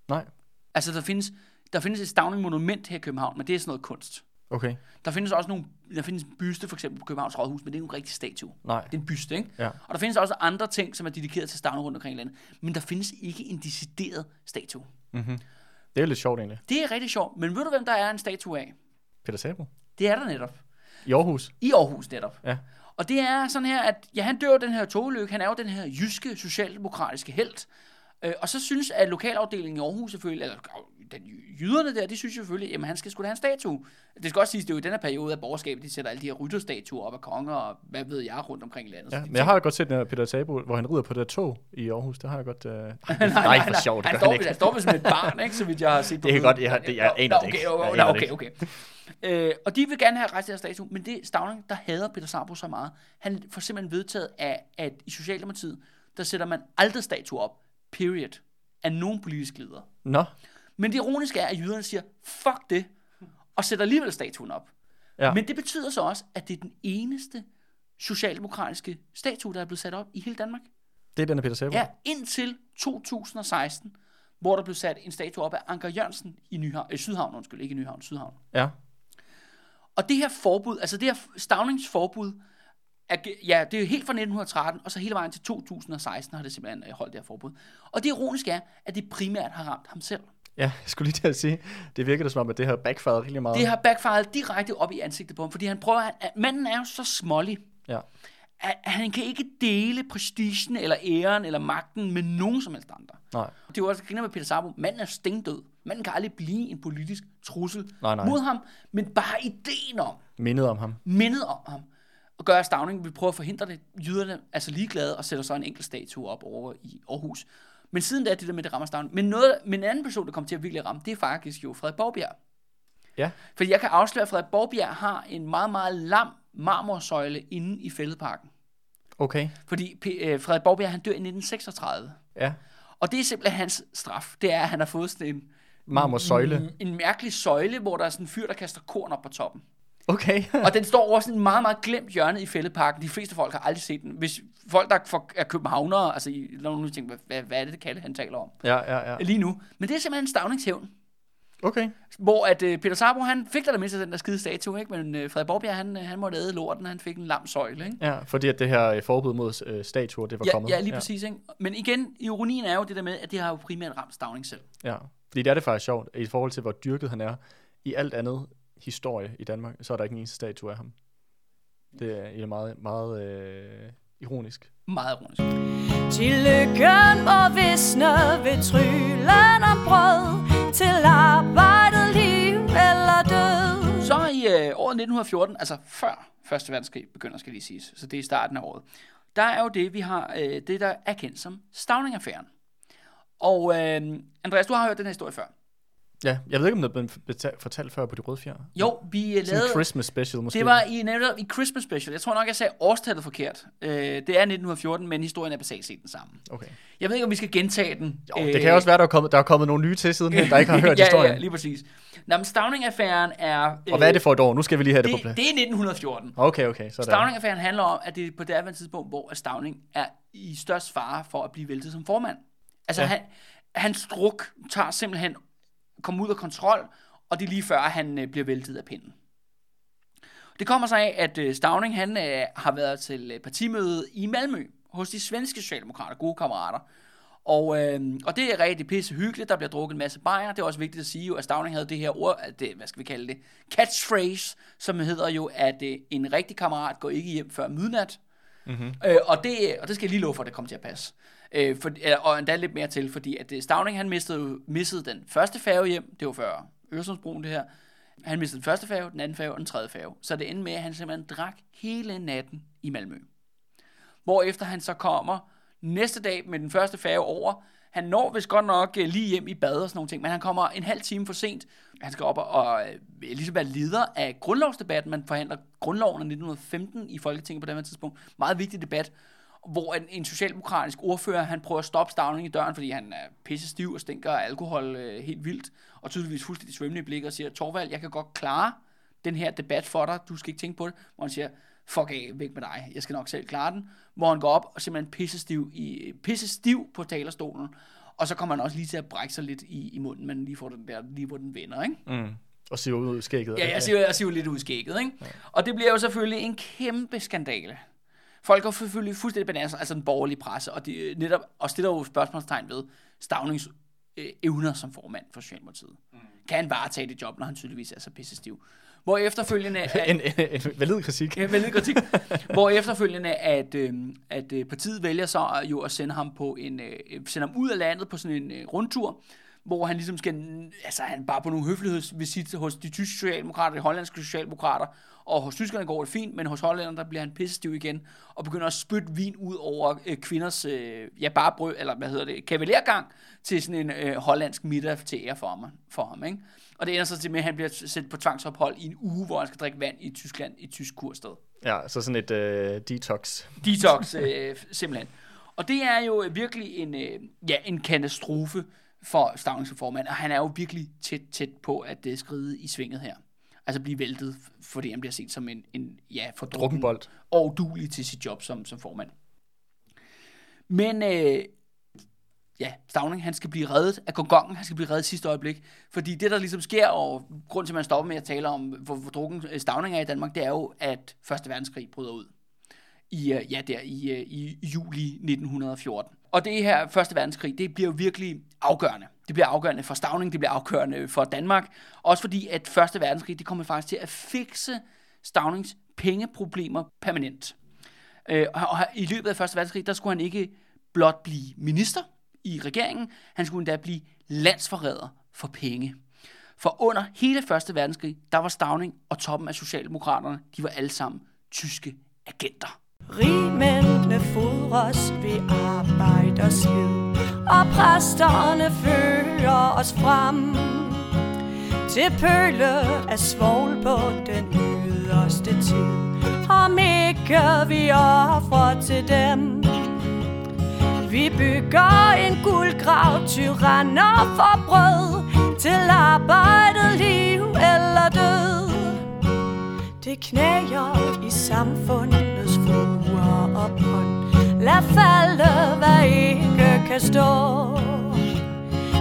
Nej. Altså, der findes, der findes et Stavning-monument her i København, men det er sådan noget kunst. Okay. Der findes også nogle, der findes en byste, for eksempel på Københavns Rådhus, men det er jo en rigtig statue. Nej. Det er en byste, ikke? Ja. Og der findes også andre ting, som er dedikeret til Stavning rundt omkring i landet. Men der findes ikke en decideret statue. Mm-hmm. Det er lidt sjovt egentlig. Det er rigtig sjovt. Men ved du, hvem der er en statue af? Peter Sabo. Det er der netop. I Aarhus. I Aarhus netop. Ja. Og det er sådan her, at ja, han dør den her togulykke. Han er jo den her jyske socialdemokratiske held. Øh, og så synes at lokalafdelingen i Aarhus selvfølgelig, eller øh, den, jyderne der, de synes selvfølgelig, jamen han skal sgu da have en statue. Det skal også siges, det er jo i den her periode af borgerskabet, de sætter alle de her rytterstatuer op af konger, og hvad ved jeg, rundt omkring i landet. Ja, men jeg har godt set den her Peter Sabo, hvor han rider på det der tog i Aarhus. Det har jeg godt... [laughs] Uh... nej, nej, for sjovt, det han, gør står, han ikke. han står ved som et barn, ikke, så vidt jeg har set. Det kan godt, jeg har- det- jeg aner det ikke. okay, okay, okay, det okay, okay. Øh, og de vil gerne have rejst deres statue, men det er Stavning, der hader Peter Sabo så meget. Han får simpelthen vedtaget af, at i Socialdemokratiet, der sætter man aldrig statue op, period, af nogen politisk leder. Nå, Men det ironiske er, at jyderne siger, fuck det, og sætter alligevel statuen op. Ja. Men det betyder så også, at det er den eneste socialdemokratiske statue, der er blevet sat op i hele Danmark. det er den af Peter Sabo. Ja, indtil 2016, hvor der blev sat en statue op af Anker Jørgensen i Nyhavn, øh, Sydhavn, undskyld, ikke i Nyhavn, Sydhavn. ja. Og det her forbud, altså det her stavningsforbud, ja, det er helt fra 1913, og så hele vejen til 2016 har det simpelthen øh, holdt det her forbud. Og det ironiske er, at det primært har ramt ham selv. Ja, jeg skulle lige til at sige, det virker da som om, at det har backfired rigtig meget. Det har backfired direkte op i ansigtet på ham, fordi han prøver, at, at manden er jo så smålig, Ja. at han kan ikke dele prestigen, eller æren, eller magten med nogen som helst andre. Nej. Det er jo også griner med Peter Sabo. Manden er stendød. Manden kan aldrig blive en politisk trussel Nej, nej. mod ham, men bare ideen om, Mindet om ham. mindet om ham, og gør at Stavning vil prøve at forhindre det. Jyderne er så ligeglade og sætter så en enkelt statue op over i Aarhus. Men siden da er det der med, det rammer Stavning. Men, noget, men en anden person, der kommer til at virkelig ramme, det er faktisk jo Frederik Borgbjerg. Ja. Fordi jeg kan afsløre, at Frederik Borgbjerg har en meget, meget lam marmorsøjle inde i fældeparken. Okay. Fordi P- øh, Frederik Borgbjerg, han dør i 1936. Ja. Og det er simpelthen hans straf. Det er, at han har fået sådan en, Marmorsøjle. en mærkelig søjle, hvor der er sådan en fyr, der kaster korn op på toppen. Okay. [laughs] Og den står over sådan en meget, meget glemt hjørne i fældeparken. De fleste folk har aldrig set den. Hvis folk, der er københavnere, altså i- når nogen tænker, hvad, hvad er det, det kalde, han taler om ja, ja, ja. lige nu. Men det er simpelthen en stavningshævn. Okay. Hvor at øh, Peter Sabo, han fik da det mindste den der skide statue, ikke? men øh, Frederik Borgbjerg, han, øh, han måtte æde lorten, han fik en lam søjle. Ikke? Ja, fordi at det her øh, forbud mod øh, statuer, det var Ja, kommet. ja, lige præcis. Ikke? Men igen, ironien er jo det der med, at det har jo primært ramt Stavning selv. Ja. ja. Fordi det er det faktisk sjovt, i forhold til, hvor dyrket han er. I alt andet historie i Danmark, så er der ikke en eneste statue af ham. Det er meget, meget øh, ironisk. Meget ironisk. Til lykken må visne ved tryllen om brød Til arbejdet, liv eller død Så i øh, året 1914, altså før Første Verdenskrig begynder, skal lige siges, så det er i starten af året, der er jo det, vi har, øh, det der er kendt som Stavning-affæren. Og øh, Andreas, du har hørt den her historie før. Ja, jeg ved ikke, om det beta- fortalt før på de røde fjer. Jo, vi øh, Sådan lavede... en Christmas special måske. Det var i, netop i Christmas Special. Jeg tror nok, jeg sagde årstallet forkert. Øh, det er 1914, men historien er basalt set den samme. Okay. Jeg ved ikke, om vi skal gentage den. Jo, det kan også være, der er kommet, der er kommet nogle nye til siden, hen, der ikke har [laughs] hørt Øh. ja, historien. Ja, lige præcis. Nå, men Stavning-affæren er... Øh, Og hvad er det for et år? Nu skal vi lige have det, på det, plads. det er 1914. Okay, okay. Sådan. Stavning-affæren handler om, at det er på det andet tidspunkt, hvor Stavning er i størst fare for at blive væltet som formand. Altså, ja. han, hans druk tager simpelthen, kommer ud af kontrol, og det er lige før, han øh, bliver væltet af pinden. Det kommer sig af, at øh, Stavning han, øh, har været til øh, partimøde i Malmø hos de svenske socialdemokrater, gode kammerater. Og, øh, og det er rigtig pisse hyggeligt, der bliver drukket en masse bajer. Det er også vigtigt at sige, jo, at Stavning havde det her ord, det, hvad skal vi kalde det, catchphrase, som hedder jo, at øh, en rigtig kammerat går ikke hjem før midnat. Mm-hmm. Øh, og, det, og det skal jeg lige love for, at det kommer til at passe. Øh, for, eller, og endda lidt mere til, fordi at øh, Stavning han mistede, missede den første færge hjem, det var før Øresundsbroen det her. Han mistede den første færge, den anden færge og den tredje færge. Så det endte med, at han simpelthen drak hele natten i Malmø. Hvorefter han så kommer næste dag med den første færge over. Han når vist godt nok øh, lige hjem i bad og sådan nogle ting, men han kommer en halv time for sent. Han skal op og, og øh, ligesom være leder af grundlovsdebatten. Man forhandler grundloven af 1915 i Folketinget på det her tidspunkt. Meget vigtig debat, hvor en, en socialdemokratisk ordfører, han prøver at stoppe Stavning i døren, fordi han er pisse stiv og stinker af alkohol øh, helt vildt, og tydeligvis fuldstændig svømmende i blikket og siger, Torvald, jeg kan godt klare den her debat for dig, du skal ikke tænke på det, hvor han siger, fuck af, væk med dig, jeg skal nok selv klare den, hvor han går op og simpelthen pisse stiv, i, pisse stiv på talerstolen, og så kommer han også lige til at brække sig lidt i, i munden, men lige får den der, lige hvor den vender, ikke? Mm. Og siver ud i skægget. Ja, jeg siger, jeg siger jo lidt ud i skægget, ikke? Ja. Og det bliver jo selvfølgelig en kæmpe skandale. Folk er selvfølgelig fuldstændig bananer, altså den borgerlige presse, og de, øh, netop, og stiller jo spørgsmålstegn ved Stavnings øh, evner som formand for Socialdemokratiet. Mm. Kan han varetage det job, når han tydeligvis er så pissestiv? Hvor efterfølgende... [laughs] en, en, en valid kritik. Ja, vældig kritik. Hvor efterfølgende, at, øh, at øh, partiet vælger så jo at sende ham, på en, øh, sende ham ud af landet på sådan en øh, rundtur, hvor han ligesom skal, altså han bare på nogle høflighedsvisit hos de tyske socialdemokrater, de hollandske socialdemokrater, og hos tyskerne går det fint, men hos hollænderne, der bliver han pissestiv igen, og begynder at spytte vin ud over øh, kvinders, øh, ja bare brød, eller hvad hedder det, kavalergang, til sådan en øh, hollandsk middag til ære for ham, for ham ikke? Og det ender så til med, at han bliver sendt på tvangsophold i en uge, hvor han skal drikke vand i Tyskland, i et tysk kursted. Ja, så sådan et uh, detox. Detox, øh, simpelthen. Og det er jo virkelig en, øh, ja, en katastrofe for Stavnings formand, og han er jo virkelig tæt, tæt på at øh, skride i svinget her. Altså blive væltet, fordi han bliver set som en, en ja, for Drukkenbold. og udulig til sit job som, som formand. Men øh, ja, Stavning, han skal blive reddet af gongongen, han skal blive reddet sidste øjeblik, fordi det, der ligesom sker, og grund til, at man stopper med at tale om, hvor, hvor drukken øh, Stavning er i Danmark, det er jo, at Første Verdenskrig bryder ud i, øh, ja, der i, øh, i juli 1914. Og det her Første Verdenskrig, det bliver jo virkelig afgørende. Det bliver afgørende for Stavning, det bliver afgørende for Danmark. Også fordi, at Første Verdenskrig, det kommer faktisk til at fikse Stavnings pengeproblemer permanent. Øh, og i løbet af Første Verdenskrig, der skulle han ikke blot blive minister i regeringen, han skulle endda blive landsforræder for penge. For under hele Første Verdenskrig, der var Stavning og toppen af Socialdemokraterne, de var alle sammen tyske agenter. Rigmændene fodres ved arbejde og præsterne fører os frem til pøle af svogl på den yderste tid. Om ikke vi offrer til dem, vi bygger en guldgrav, tyranner for brød, til arbejdet, liv eller død. Det knæger i samfundets fruer og bånd. Lad falde, hvad ikke kan stå.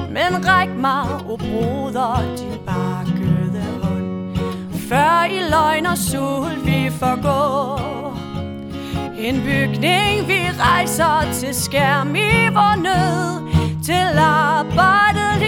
Men ræk mig, o broder, din bakkede hånd. Før i løgn og sul vi forgår. En bygning vi rejser til skærm i vor nød. Til arbejdet